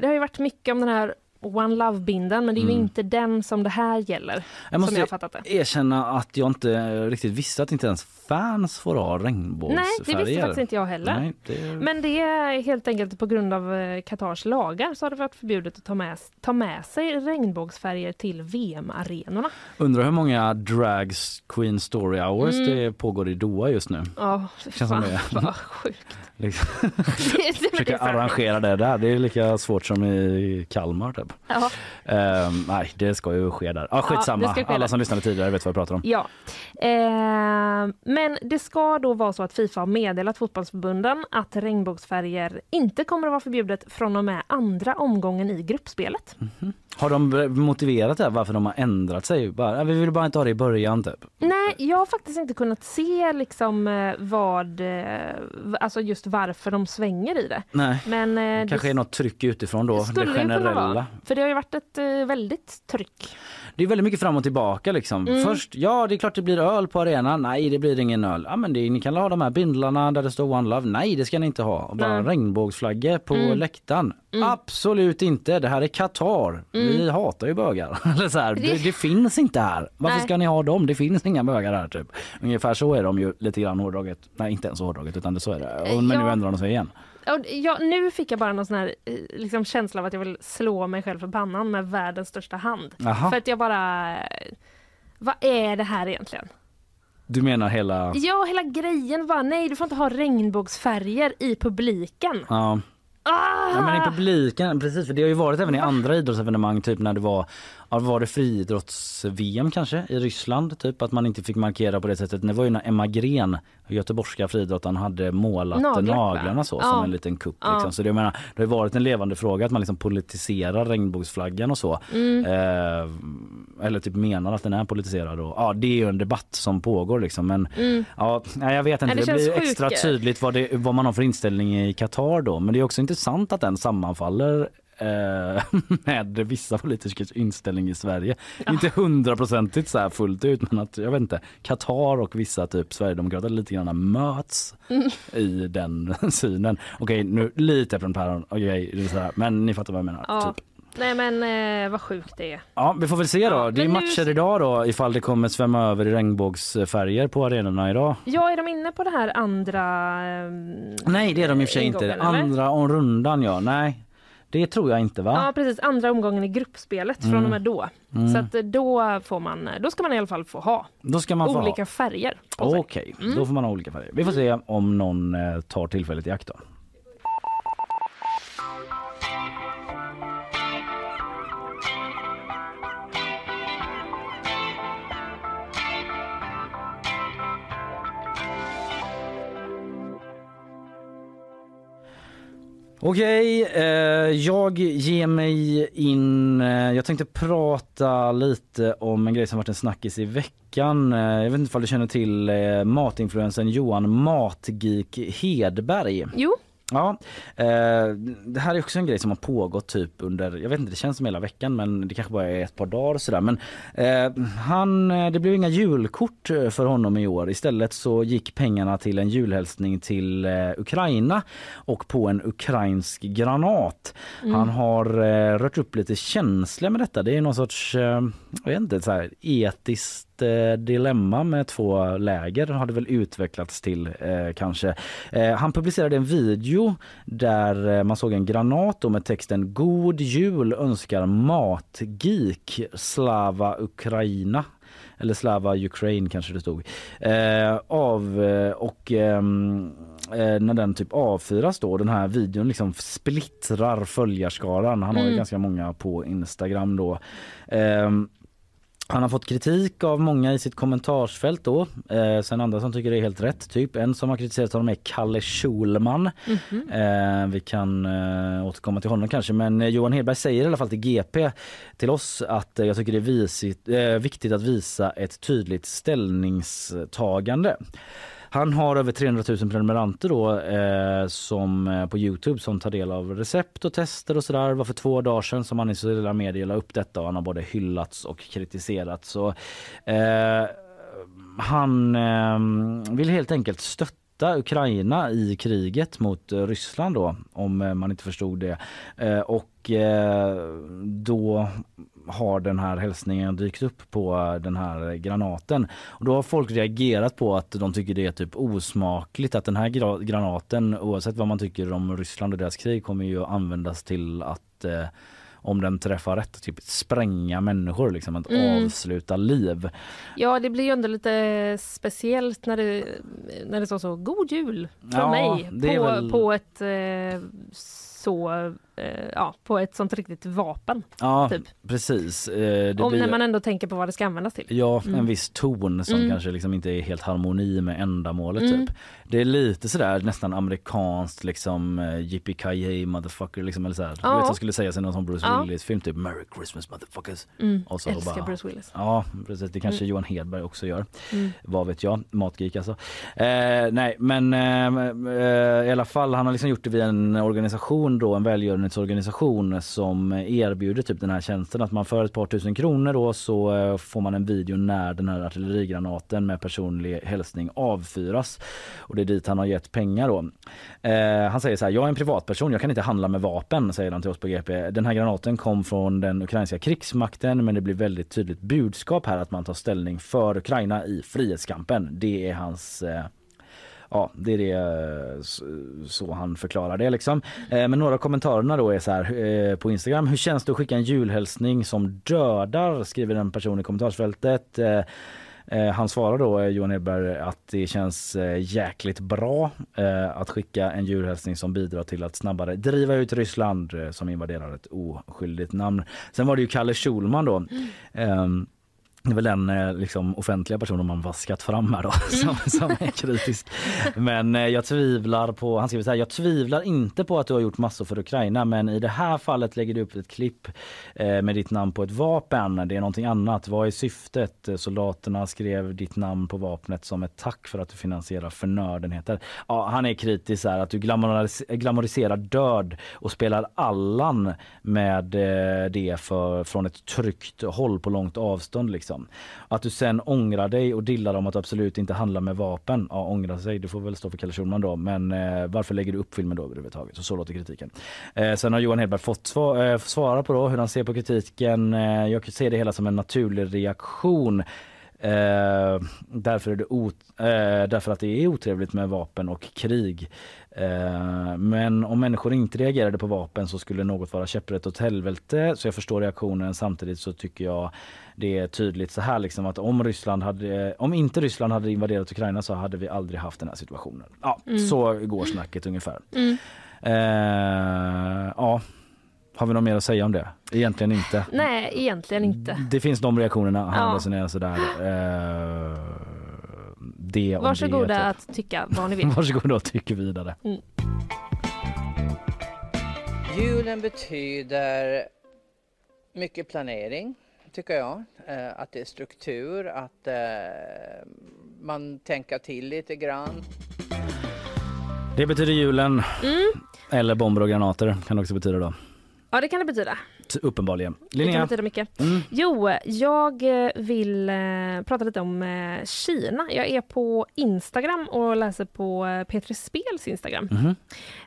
det har ju varit mycket om den här One Love-bindeln men det är ju Mm. inte den som det här gäller. Jag måste som jag fattat det. erkänna att jag inte riktigt visste att inte ens fans får ha regnbågsfärger. Nej, det visste faktiskt inte jag heller. Nej, det... Men det är helt enkelt på grund av eh, Qatars lagar så har det varit förbjudet att ta med, ta med sig regnbågsfärger till VM-arenorna. Undrar hur många drags Queen Story Hours Mm. det pågår i Doha just nu. Ja, Känns som fan, det. vad sjukt. Liksom. Försöka arrangera det där. Det är lika svårt som i Kalmar typ. Ja. Ehm, nej, det ska ju ske där. Ah, Ja, skitsamma. det ska ske Alla där. som lyssnade tidigare vet vad jag pratar om. Ja, eh, men det ska då vara så att Fifa har meddelat fotbollsförbunden att regnbågsfärger inte kommer att vara förbjudet från och med andra omgången i gruppspelet. Har de motiverat det här, varför de har ändrat sig? Bara, "Ja, vi vill bara inte ha det i början typ. Nej, jag har faktiskt inte kunnat se liksom eh, vad, eh, alltså just varför de svänger i det. Nej. Men eh, Kanske är något tryck utifrån då, det generella. För det har ju varit ett eh, väldigt tryck. Det är väldigt mycket fram och tillbaka liksom. Mm. Först, ja det är klart det blir öl på arenan. Nej det blir ingen öl. Ja men det, ni kan ha de här bindlarna där det står One Love. Nej det ska ni inte ha. Och bara Nej. regnbågsflaggor på Mm. läktaren. Mm. Absolut inte. Det här är Qatar. Vi Mm. hatar ju bögar. Eller så här, Det- det, finns inte här. Varför Nej. ska ni ha dem? Det finns inga bögar här typ. Ungefär så är de ju lite grann hårdraget. Nej inte ens hårdraget utan det så är det. Men Ja. nu ändrar de sig igen. Och ja, nu fick jag bara någon sån här eh, liksom känsla av att jag vill slå mig själv för pannan med världens största hand. Jaha. För att jag bara... eh, Vad är det här egentligen? Du menar hela... Ja, hela grejen var nej, du får inte ha regnbågsfärger i publiken. Ja. Ah! Ja, men i publiken, precis för det har ju varit även i andra idrottsevenemang typ när det var, ja, var det friidrotts-VM kanske i Ryssland typ att man inte fick markera på det sättet. Det var ju när Emma Gren, göteborgska friidrottaren, hade målat Naglar, naglarna så Ja. som en liten kupp. Ja. Liksom. Så det, jag menar, det har varit en levande fråga att man liksom politiserar regnbågsflaggan och så. Mm. Eh, eller typ menar att den är politiserad. Och, ja det är ju en debatt som pågår liksom men Mm. ja, jag vet inte. Det det, blir extra tydligt vad, det, vad man har för inställning i Qatar då. Men det är också intressant att den sammanfaller med vissa politikers inställning i Sverige. Inte hundraprocentigt så här fullt ut men att jag vet inte, Qatar och vissa typ Sverigedemokrater lite grann möts Mm. i den synen. Okej nu lite från päron, är så här, men ni fattar vad jag menar. Ja. Typ. Nej men eh, vad sjukt det är. Ja, vi får väl se då. det är nu- matcher idag då ifall det kommer svämma över i regnbågsfärger på arenorna idag. Ja, är de inne på det här andra... ehm, Nej, det är de i och för sig inte. Andra om rundan ja. Nej, det tror jag inte va? Ja precis, andra omgången i gruppspelet Mm. från och med då. Mm. Så att eh, då får man, då ska man i alla fall få ha Då ska man få ha. olika färger. Okej, Mm. då får man ha olika färger. Vi får se om någon eh, tar tillfället i akt då. Okej, eh, jag ger mig in. Eh, jag tänkte prata lite om en grej som varit en snackis i veckan. Eh, jag vet inte om du känner till eh, matinfluensen Johan Matgeek Hedberg. Jo. Ja, eh, det här är också en grej som har pågått typ under, jag vet inte det känns som hela veckan men det kanske bara är ett par dagar sådär men eh, han, eh, det blev inga julkort eh, för honom i år. Istället så gick pengarna till en julhälsning till eh, Ukraina och på en ukrainsk granat. Mm. Han har eh, rört upp lite känslor med detta. Det är någon sorts, jag vet inte, så här, etiskt eh, dilemma med två läger har det väl utvecklats till eh, kanske. Eh, han publicerade en video där eh, man såg en granat med texten God jul önskar Matgeek Slava Ukraina eller Slava Ukraine kanske det stod. Eh, av eh, och ehm, eh, när den typ avfyras då, den här videon liksom splittrar följarskaran. Han har ju Mm. ganska många på Instagram då. Ehm, han har fått kritik av många i sitt kommentarsfält då. Eh, sen andra som tycker det är helt rätt. Typ en som har kritiserat honom är Kalle Schulman. Mhm. Eh, vi kan eh, återkomma till honom kanske men eh, Johan Hedberg säger i alla fall till GP till oss att eh, jag tycker det är visigt, eh, viktigt att visa ett tydligt ställningstagande. Han har över 300 000 prenumeranter då eh, som eh, på Youtube som tar del av recept och tester och sådär. Det var för två dagar sedan som han i sociala medier la upp detta och han har både hyllats och kritiserats. Så, eh, han eh, vill helt enkelt stötta Ukraina i kriget mot eh, Ryssland då om eh, man inte förstod det. Eh, och då har den här hälsningen dykt upp på den här granaten. Och då har folk reagerat på att de tycker det är typ osmakligt att den här gra- granaten oavsett vad man tycker om Ryssland och deras krig kommer ju användas till att eh, om den träffar rätt, typ spränga människor, liksom att Mm. avsluta liv. Ja, det blir ju ändå lite speciellt när det, när det står så God jul från Ja, mig på, väl- på ett eh, så eh, ja, på ett sånt riktigt vapen. Ja, Typ. precis. Eh, det Om blir- när man ändå tänker på vad det ska användas till. Ja, Mm. en viss ton som Mm. kanske liksom inte är helt harmoni med ändamålet Mm. typ. Det är lite sådär nästan amerikanskt liksom uh, yippee motherfucker liksom eller såhär. Ja. Du vet som skulle sägas i någon sån Bruce Ja. Willis film typ Merry Christmas motherfuckers. Mm. Och så Älskar Bruce Willis. Ja precis, det kanske Mm. Johan Hedberg också gör. Mm. Vad vet jag, matgeek alltså. Eh, nej men eh, eh, i alla fall han har liksom gjort det via en organisation då, en välgörenhetsorganisation som erbjuder typ den här tjänsten att man för ett par tusen kronor då så eh, får man en video när den här artillerigranaten med personlig hälsning avfyras. Och det är dit han har gett pengar då. Eh, han säger så här, jag är en privatperson, jag kan inte handla med vapen säger han till oss på GP. Den här granaten kom från den ukrainska krigsmakten men det blir väldigt tydligt budskap här att man tar ställning för Ukraina i frihetskampen. Det är hans eh, Ja, det är det så, han förklarar det liksom. Eh, men några kommentarerna då är så här eh, på Instagram. Hur känns det att skicka en julhälsning som dödar? Skriver en person i kommentarsfältet. Eh, han svarar då, Johan Hedberg, att det känns jäkligt bra att skicka en julhälsning som bidrar till att snabbare driva ut Ryssland som invaderar ett oskyldigt namn. Sen var det ju Kalle Schulman då. Ehm, det är väl den eh, liksom, offentliga personen man vaskat fram här då som, som är kritisk. Men eh, jag tvivlar på, han skriver så här, jag tvivlar inte på att du har gjort massor för Ukraina men i det här fallet lägger du upp ett klipp eh, med ditt namn på ett vapen. Det är någonting annat. Vad är syftet? Soldaterna skrev ditt namn på vapnet som ett tack för att du finansierar förnödenheter. Ja, han är kritisk här att du glamoris glamoriserar död och spelar Allan med det för, från ett tryggt håll på långt avstånd liksom. Liksom. Att du sen ångrar dig och dillar om att du absolut inte handlar med vapen. Ja, ångra sig, det får väl stå för Kalle Schulman då. Men eh, varför lägger du upp filmen då överhuvudtaget? Så, så låter kritiken. Eh, sen har Johan Hedberg fått sva eh, svara på då hur han ser på kritiken. Eh, jag ser det hela som en naturlig reaktion. Eh, därför, är det ot eh, därför att det är otrevligt med vapen och krig. Eh, men om människor inte reagerade på vapen så skulle något vara käpprätt åt helvete. Så jag förstår reaktionen. Samtidigt så tycker jag det är tydligt så här liksom att om Ryssland hade, om inte Ryssland hade invaderat Ukraina så hade vi aldrig haft den här situationen. Ja, Mm. så går snacket ungefär. Mm. Eh, ja, har vi något mer att säga om det? Egentligen inte. Nej, egentligen inte. Det finns de reaktionerna, han Ja. resonerar sådär. Eh, det om Varsågoda det. att tycka vad ni vill. Varsågoda och tyck vidare. Mm. Julen betyder mycket planering, tycker jag. Eh, att det är struktur, att eh, man tänker till lite grann. Det betyder julen. Mm. Eller bomber och granater kan det också betyda då. Ja, det kan det betyda. Uppenbarligen. Det kan Linnea? betyda mycket. Mm. Jo, jag eh, vill eh, prata lite om eh, Kina. Jag är på Instagram och läser på eh, Petri Spels Instagram. Mhm.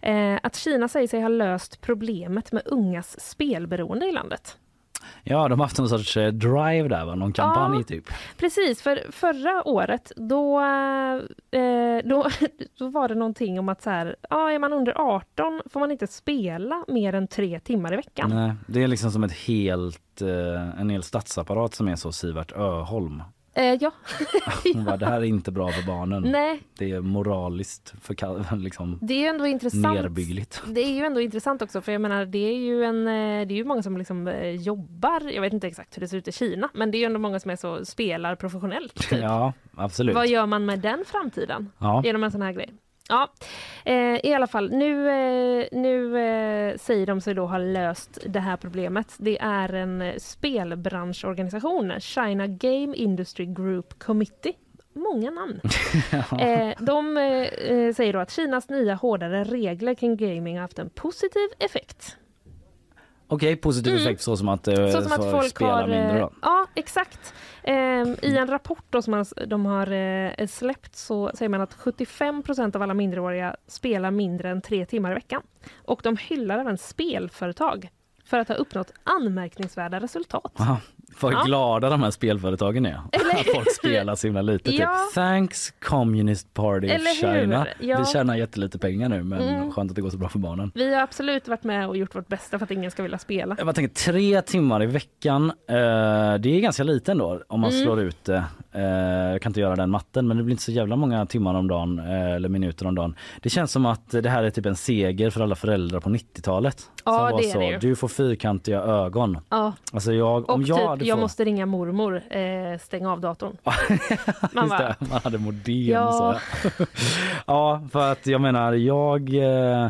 Eh, att Kina säger sig ha löst problemet med ungas spelberoende i landet. Ja, de har haft någon sorts eh, drive där, va? någon kampanj Ja. typ. Precis, för förra året då, eh, då, då var det någonting om att så här, ja, är man under 18 får man inte spela mer än tre timmar i veckan. Nej, det är liksom som ett helt, eh, en hel statsapparat som är så Sivert Öholm. Eh, ja. Hon bara, det här är inte bra för barnen. Nej. Det är moraliskt förka- liksom Det är ändå intressant. nerbyggligt. Det är ju ändå intressant också för jag menar det är ju en eh, det är ju många som liksom eh, jobbar, jag vet inte exakt hur det ser ut i Kina, men det är ju ändå många som är så spelar professionellt. Typ. Ja, absolut. Vad gör man med den framtiden? Ja. Genom en sån här grej. Ja, eh, i alla fall nu, eh, nu eh, säger de sig då ha löst det här problemet. Det är en spelbranschorganisation, China Game Industry Group Committee. Många namn. eh, de eh, eh, säger då att Kinas nya hårdare regler kring gaming har haft en positiv effekt. Okej, positiv Mm. effekt så som att, Så som att folk spela har... mindre då. Ja, exakt. Ehm, I en rapport då som man, de har eh, släppt så säger man att 75% av alla minderåriga spelar mindre än tre timmar i veckan. Och de hyllar även spelföretag för att ha uppnått anmärkningsvärda resultat. Aha, vad Ja. glada de här spelföretagen är. Eller Att folk spelar så himla lite. Typ. Ja. Thanks Communist Party Eller? China. Ja. Vi tjänar jättelite pengar nu men Mm. skönt att det går så bra för barnen. Vi har absolut varit med och gjort vårt bästa för att ingen ska vilja spela. Jag tänker tre timmar i veckan. Eh, det är ganska lite ändå om man Mm. slår ut det. Eh, jag kan inte göra den matten men det blir inte så jävla många timmar om dagen eh, eller minuter om dagen. Det känns som att det här är typ en seger för alla föräldrar på 90-talet. Ja, som det är så, det ju. Du får fyrkantiga ögon. Ja. Alltså jag, om Och jag typ, hade jag måste ringa mormor, eh, stäng av datorn. Man bara, man hade modem. Ja. Så. ja, för att jag menar, jag eh,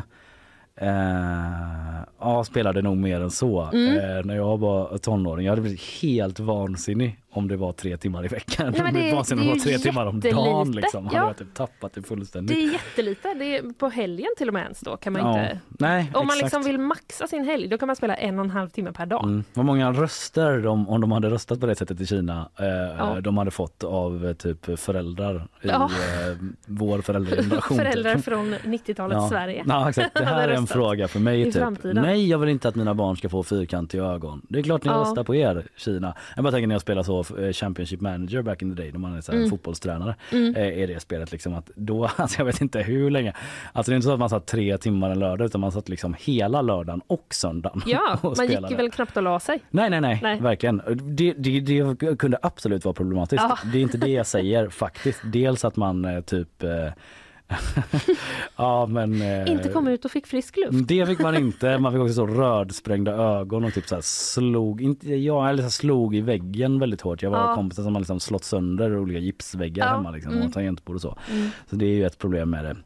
eh, ja, spelade nog mer än så Mm. eh, när jag var tonåring. Jag hade blivit helt vansinnig om det var tre timmar i veckan. Nej, men det- det det var tre timmar om dagen. Liksom. Hade Ja. jag typ tappat det fullständigt. det är jättelite. Det är på helgen till och med ens då kan man Ja. inte... Nej, Om man exakt. liksom vill maxa sin helg då kan man spela en och en halv timme per dag. Mm. Vad många röster de, om de hade röstat på det sättet i Kina eh, Ja. de hade fått av eh, typ föräldrar i Ja. eh, vår föräldrageneration. Föräldrar typ. från 90-talets Sverige. Ja, exakt. Det här är en fråga för mig. Typ. Nej, jag vill inte att mina barn ska få fyrkantiga ögon. Det är klart ni Ja. röstar på er, Kina. Jag bara tänker när jag spelar så eh, Championship Manager back in the day, när man är så Mm. fotbollstränare. Mm. Eh, är det spelet liksom att då, alltså jag vet inte hur länge. Alltså det är inte så att man satt tre timmar en lördag utan man satt liksom hela lördagen och söndagen Ja, och man gick väl knappt och la sig. Nej, nej, nej, Nej. verkligen. Det, det, det kunde absolut vara problematiskt. Ja. Det är inte det jag säger faktiskt. Dels att man eh, typ ja, men, eh, Inte kom ut och fick frisk luft. Det fick man inte. Man fick också så rödsprängda ögon och typ så här slog, inte, ja, eller så här slog i väggen väldigt hårt. Jag var Ja. kompisar som har liksom slått sönder olika gipsväggar Ja, hemma liksom, mm. och tangentbord och så. Mm. Så det är ju ett problem med det.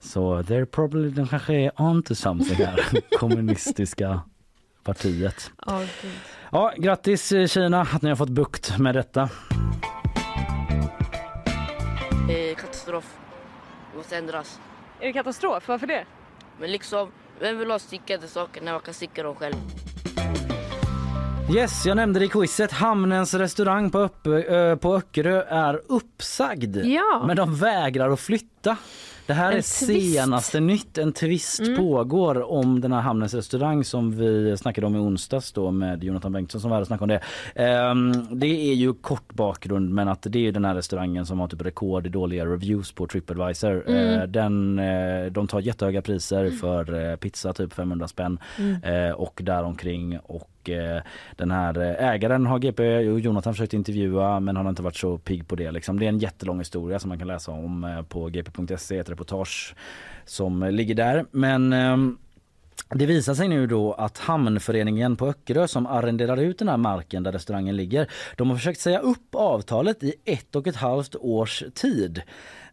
Så they're probably, de kanske är onto something här, kommunistiska partiet. Ja, gud. Ja, grattis eh, Kina att ni har fått bukt med detta. Eh, katastrof. Det måste ändras. Är det katastrof? Varför det? Men liksom, vem vill ha stickade saker när man kan sticka dem själv? Yes, jag nämnde det i quizet. Hamnens restaurang på, Öppe, ö, på Öckerö är uppsagd. Ja. Men de vägrar att flytta. Det här En är twist. senaste nytt. En twist Mm. pågår om den här Hamnens restaurang som vi snackade om i onsdags då med Jonathan Bengtsson som var här och snackade om det. Ehm, det är ju kort bakgrund men att det är ju den här restaurangen som har typ rekord i dåliga reviews på Tripadvisor. Mm. Eh, den, eh, de tar jättehöga priser för eh, pizza, typ 500 spänn Mm. och däromkring. Och eh, den här eh, ägaren har GP och Jonathan försökt intervjua men han har inte varit så pigg på det. Liksom. Det är en jättelång historia som man kan läsa om eh, på gp.se, ett reportage som ligger där. Men ehm, det visar sig nu då att Hamnföreningen på Öckerö som arrenderar ut den här marken där restaurangen ligger, de har försökt säga upp avtalet i ett och ett halvt års tid.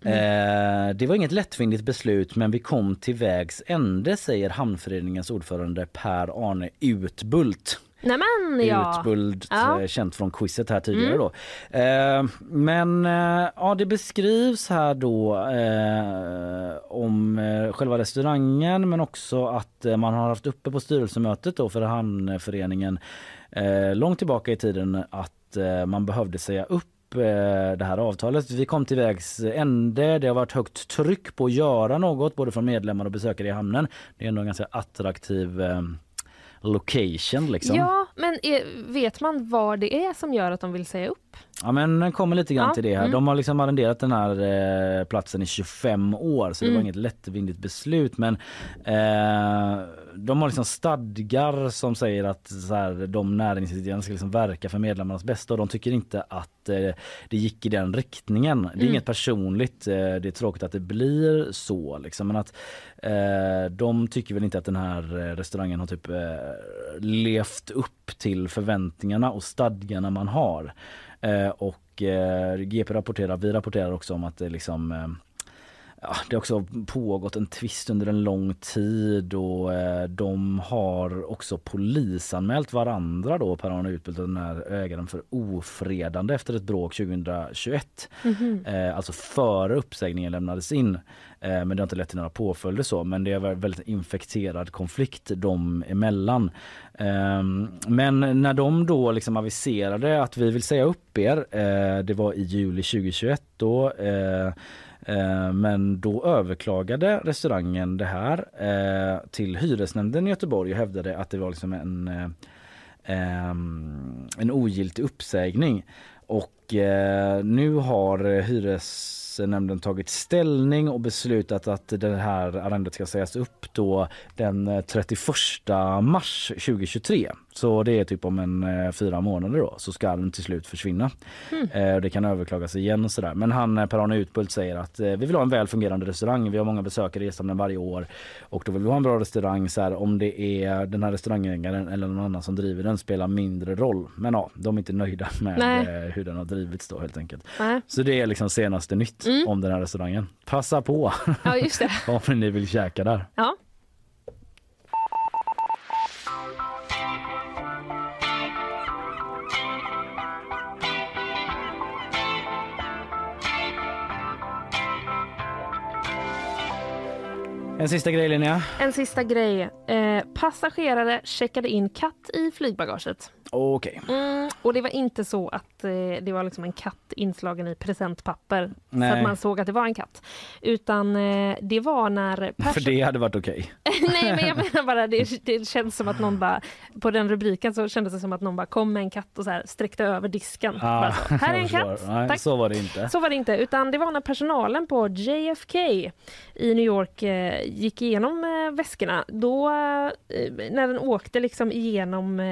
Eh, det var inget lättvindigt beslut men vi kom till vägs ände säger Hamnföreningens ordförande Per Arne Utbult. Nämen ja. Utbult, Ja. eh, känt från quizet här tidigare Mm. då. Eh, men eh, ja, det beskrivs här då eh, om eh, själva restaurangen men också att man har haft uppe på styrelsemötet då för Hamnföreningen långt tillbaka i tiden att man behövde säga upp eh, det här avtalet. Vi kom till vägs ände. Det har varit högt tryck på att göra något både från medlemmar och besökare i hamnen. Det är ändå en ganska attraktiv eh, location liksom. Ja, men är, vet man vad det är som gör att de vill säga upp? Ja men den kommer lite grann Ja, till det här. mm. De har liksom arrenderat den här eh, platsen i 25 år så det var Mm. inget lättvindigt beslut men eh, de har liksom stadgar som säger att så här, de näringsidkarna ska liksom verka för medlemmarnas bästa och de tycker inte att eh, det gick i den riktningen. Det är Mm. inget personligt, eh, det är tråkigt att det blir så liksom men att eh, de tycker väl inte att den här eh, restaurangen har typ levt upp till förväntningarna och stadgarna man har. Eh, och eh, GP rapporterar, vi rapporterar också om att det liksom eh, Ja, det har också pågått en tvist under en lång tid och de har också polisanmält varandra då, Per-Arne Utbult och den här ägaren för ofredande efter ett bråk 2021. Mhm. Eh, alltså före uppsägningen lämnades in. Eh, men det har inte lett till några påföljder så men det är en väldigt infekterad konflikt dem emellan. Ehm, men när de då liksom aviserade att vi vill säga upp er, eh, det var i juli 2021 då eh, men då överklagade restaurangen det här till hyresnämnden i Göteborg och hävdade att det var liksom en, ehm, en ogiltig uppsägning. Och nu har hyres hyresnämnden tagit ställning och beslutat att det här arrendet ska sägas upp då den eh, 31 mars 2023. Så det är typ om en eh, fyra månader då så ska den till slut försvinna. Eh, det kan överklagas igen och sådär. Men han eh, Per-Arne Utbult säger att eh, vi vill ha en väl fungerande restaurang. Vi har många besökare i gästhamnen varje år och då vill vi ha en bra restaurang. Så här, om det är den här restaurangägaren eller någon annan som driver den spelar mindre roll. Men ja, de är inte nöjda med eh, hur den har drivits då helt enkelt. Nej. Så det är liksom senaste nytt Mm. om den här restaurangen. Passa på Ja, just det. om ni vill käka där. Ja. En sista grej Linnea. En sista grej. Eh, passagerare checkade in katt i flygbagaget. Okej. Mm, och det var inte så att eh, det var liksom en katt inslagen i presentpapper så Nej. att man såg att det var en katt. Utan eh, det var när För det hade varit okej. Nej men jag menar bara det, det känns som att någon bara på den rubriken så kändes det som att någon bara kom med en katt och så här sträckte över disken. Ah, så. Här är en katt. Nej, Tack. så var det inte. Så var det inte, utan det var när personalen på JFK i New York eh, gick igenom eh, väskorna. Då eh, när den åkte liksom igenom, eh,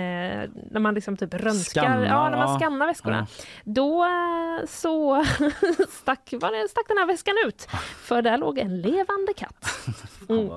när man liksom typ Skanna, ja, när man ja. skannar väskorna. Ja. Då eh, så stack, var det, stack den här väskan ut, för där låg en levande katt. Mm.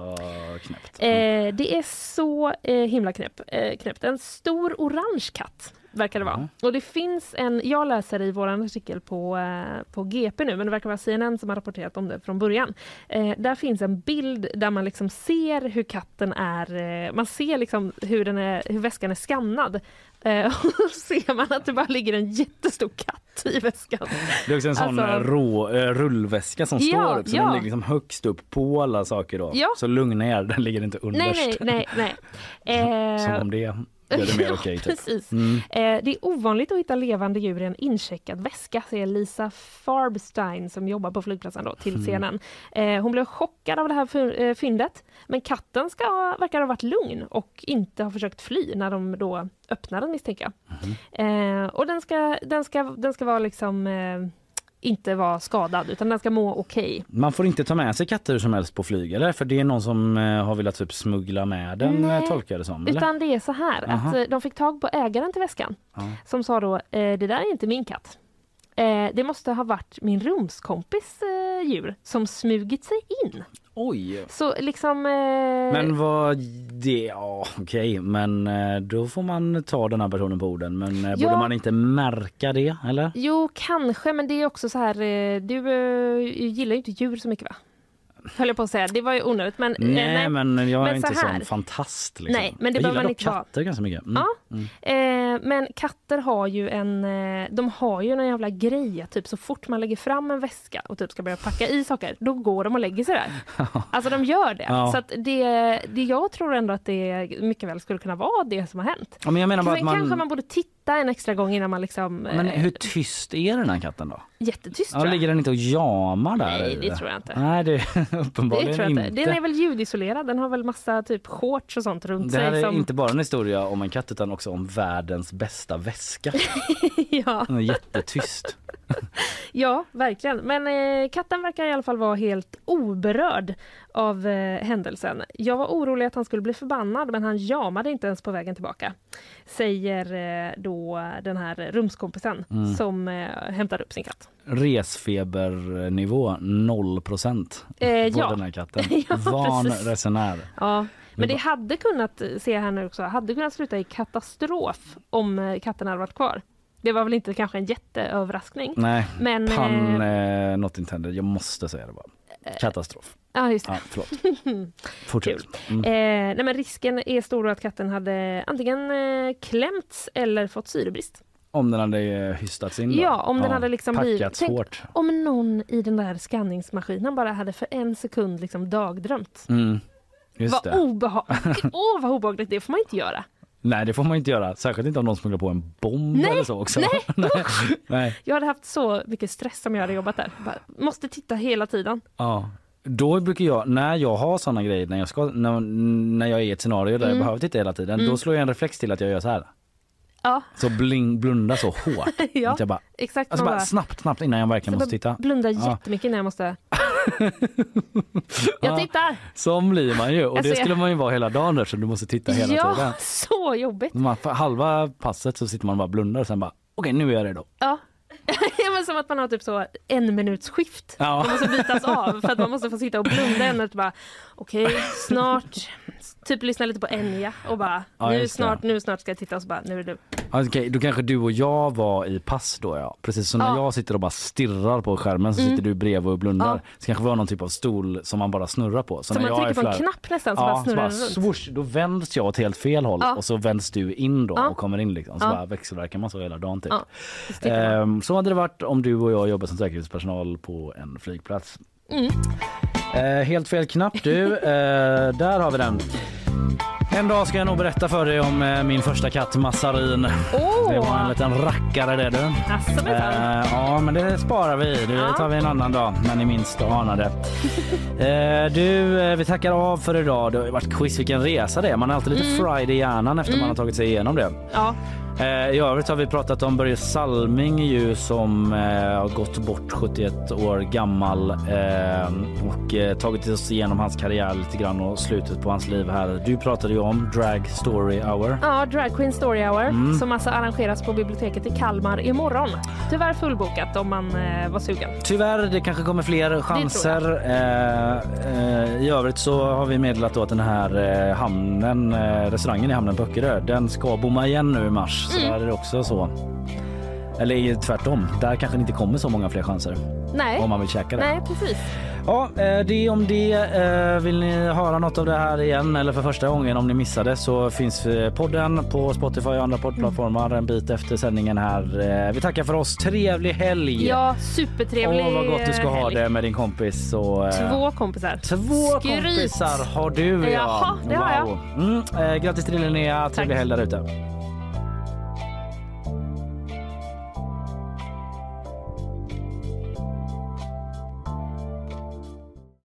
Eh, det är så eh, himla knäpp, eh, knäppt. En stor orange katt verkar det vara. Och det finns en, jag läser i vår artikel på, eh, på GP nu, men det verkar vara CNN som har rapporterat om det från början. Eh, där finns en bild där man liksom ser hur katten är, eh, man ser liksom hur, den är, hur väskan är skannad. Eh, och då ser man att det bara ligger en jättestor katt i väskan. Det är också en sån Alltså- eh, rå, eh, rullväska som Ja, står upp så ja. den ligger liksom högst upp på alla saker då. Ja. Så lugna er, den ligger inte Nej, underst. nej, nej. nej. Som Eh, om det gör det mer okej. typ. Precis. Mm. Eh, det är ovanligt att hitta levande djur i en incheckad väska, säger Lisa Farbstein som jobbar på flygplatsen då, till Mm. CNN. Eh, hon blev chockad av det här eh, fyndet, men katten ska, verkar ha varit lugn och inte ha försökt fly när de då öppnade den misstänker jag. Mm. Eh, och den ska, den ska, den ska vara liksom eh, inte vara skadad utan den ska må okej. Man får inte ta med sig katter som helst på flyg eller? För det är någon som eh, har velat typ smuggla med den Nej, eh, tolkar jag det som. Eller? Utan det är så här att Aha. eh, de fick tag på ägaren till väskan Ja. som sa då, det där är inte min katt. Det måste ha varit min rumskompis djur som smugit sig in. Oj! Så liksom... Eh, Men vad det, ja okej men eh, då får man ta den här personen på orden men eh, Ja. borde man inte märka det eller? Jo, kanske, men det är också så här, eh, du gillar ju inte djur så mycket va? Höll jag på att säga, det var ju onödigt men... eh, Nej, men jag är Men inte så här. sån fantast. Liksom. Nej, men det jag gillar man dock inte vara. katter ganska mycket. Mm. Ja. Mm. Eh, men katter har ju en, eh, de har ju en jävla grej, typ så fort man lägger fram en väska och typ ska börja packa i saker, då går de och lägger sig där. Alltså de gör det. Ja. Så det, det, jag tror ändå att det mycket väl skulle kunna vara det som har hänt. Ja, men jag menar bara att man... kanske man borde titta en extra gång innan man liksom... Men eh, hur tyst är den här katten då? Jättetyst Ja, ligger den inte och jamar där? Nej, det tror jag inte. Nej, det är Det uppenbarligen tror jag inte. inte. Den är väl ljudisolerad, den har väl massa typ shorts och sånt runt Det här sig. är som... inte bara en historia om en katt utan också om världens bästa väska. ja. Den är jättetyst. Ja, verkligen. Men eh, katten verkar i alla fall vara helt oberörd av eh, händelsen. Jag var orolig att han skulle bli förbannad men han jamade inte ens på vägen tillbaka. Säger eh, då den här rumskompisen Mm. som eh, hämtar upp sin katt. Resfebernivå 0 procent Eh, ja. den här katten. Ja, Van precis. resenär. Ja, men det hade kunnat, jag här nu också, hade kunnat sluta i katastrof om eh, katten hade varit kvar. Det var väl inte kanske en jätteöverraskning. Nej, Men, pan eh, eh, not intended. Jag måste säga det bara. Katastrof. Ja, just det. Ja, förlåt. Fortsätt. Mm. Eh, nej, men risken är stor att katten hade antingen eh, klämts eller fått syrebrist. Om den hade eh, hystats in då? Ja, om den hade liksom blivit... Tänk hårt. om någon i den där skanningsmaskinen bara hade för en sekund liksom dagdrömt. Mm. Just Vad obehagligt! Åh, vad obehagligt! Det får man inte göra. Nej det får man inte göra. Särskilt inte om någon smugglar på en bomb Nej, eller så också. nej. nej. Jag hade haft så mycket stress om jag hade jobbat där. Bara, måste titta hela tiden. Ja. Då brukar jag, när jag har såna grejer, när jag, ska, när, när jag är i ett scenario där jag Mm. behöver titta hela tiden, Mm. då slår jag en reflex till att jag gör så här. Ja, Så bling, blunda så hårt. ja Att jag bara, exakt. alltså bara snabbt, snabbt innan jag verkligen måste titta. Blunda Ja. jättemycket när jag måste... Jag Ja. tittar! Som blir man ju och Alltså, det skulle jag- man ju vara hela dagen där så du måste titta hela ja, tiden. så jobbigt! Man, halva passet så sitter man och bara blundar och sen bara okej nu är jag redo. Ja. ja men som att man har typ så en minuts skift. Ja. Man måste bytas av för att man måste få sitta och blunda en minut och bara okej snart typ lyssna lite på Enya och bara Ja, nu snart nu snart ska jag titta och så bara nu är det du. Okej, då kanske du och jag var i pass då ja. Precis som när Ja. jag sitter och bara stirrar på skärmen så Mm. sitter du bredvid och blundar. Ja. Så kanske vi har någon typ av stol som man bara snurrar på. Så när man jag trycker på en knapp nästan så ja, bara snurrar så den runt. swoosh, då vänds jag åt helt fel håll Ja. och så vänds du in då och kommer in liksom. Så Ja. bara växelverkar man så hela dagen typ. Så. Ehm, så hade det varit om du och jag jobbar som säkerhetspersonal på en flygplats. Mm. Eh, helt fel knapp du. Eh, där har vi den. En dag ska jag nog berätta för dig om eh, min första katt Massarin. Åh! Det var en liten rackare det du. Eh, ja men det sparar vi. Det Ja. tar vi en annan dag när ni minst anar det. Eh, du, eh, vi tackar av för idag. Det har varit quiz. Vilken resa det är. Man har alltid lite Mm. friday i hjärnan efter Mm. man har tagit sig igenom det. Ja. Eh, I övrigt har vi pratat om Börje Salming ju som eh, har gått bort 71 år gammal eh, och eh, tagit oss igenom hans karriär lite grann och slutet på hans liv här. Du pratade ju om Drag Story Hour. Ja, Drag Queen Story Hour Mm. som alltså arrangeras på biblioteket i Kalmar imorgon. Tyvärr fullbokat om man eh, var sugen. Tyvärr, det kanske kommer fler chanser. I övrigt så har vi meddelat att den här hamnen, restaurangen i hamnen på Öckerö, den ska bomma igen nu i mars. Så Mm. där är det också så. Eller tvärtom, där kanske det inte kommer så många fler chanser. Nej. Om man vill käka det. Nej, precis. Ja, eh, det om det. Eh, Vill ni höra något av det här igen eller för första gången om ni missade så finns eh, podden på Spotify och andra poddplattformar en bit efter sändningen här. Vi tackar för oss. Trevlig helg! Ja, supertrevlig Åh, vad gott du ska ha helg. det med din kompis. Och, Två kompisar. Två Skryt. kompisar har du ja. Jaha, det har jag. Mm, grattis till Linnea. Trevlig helg där ute.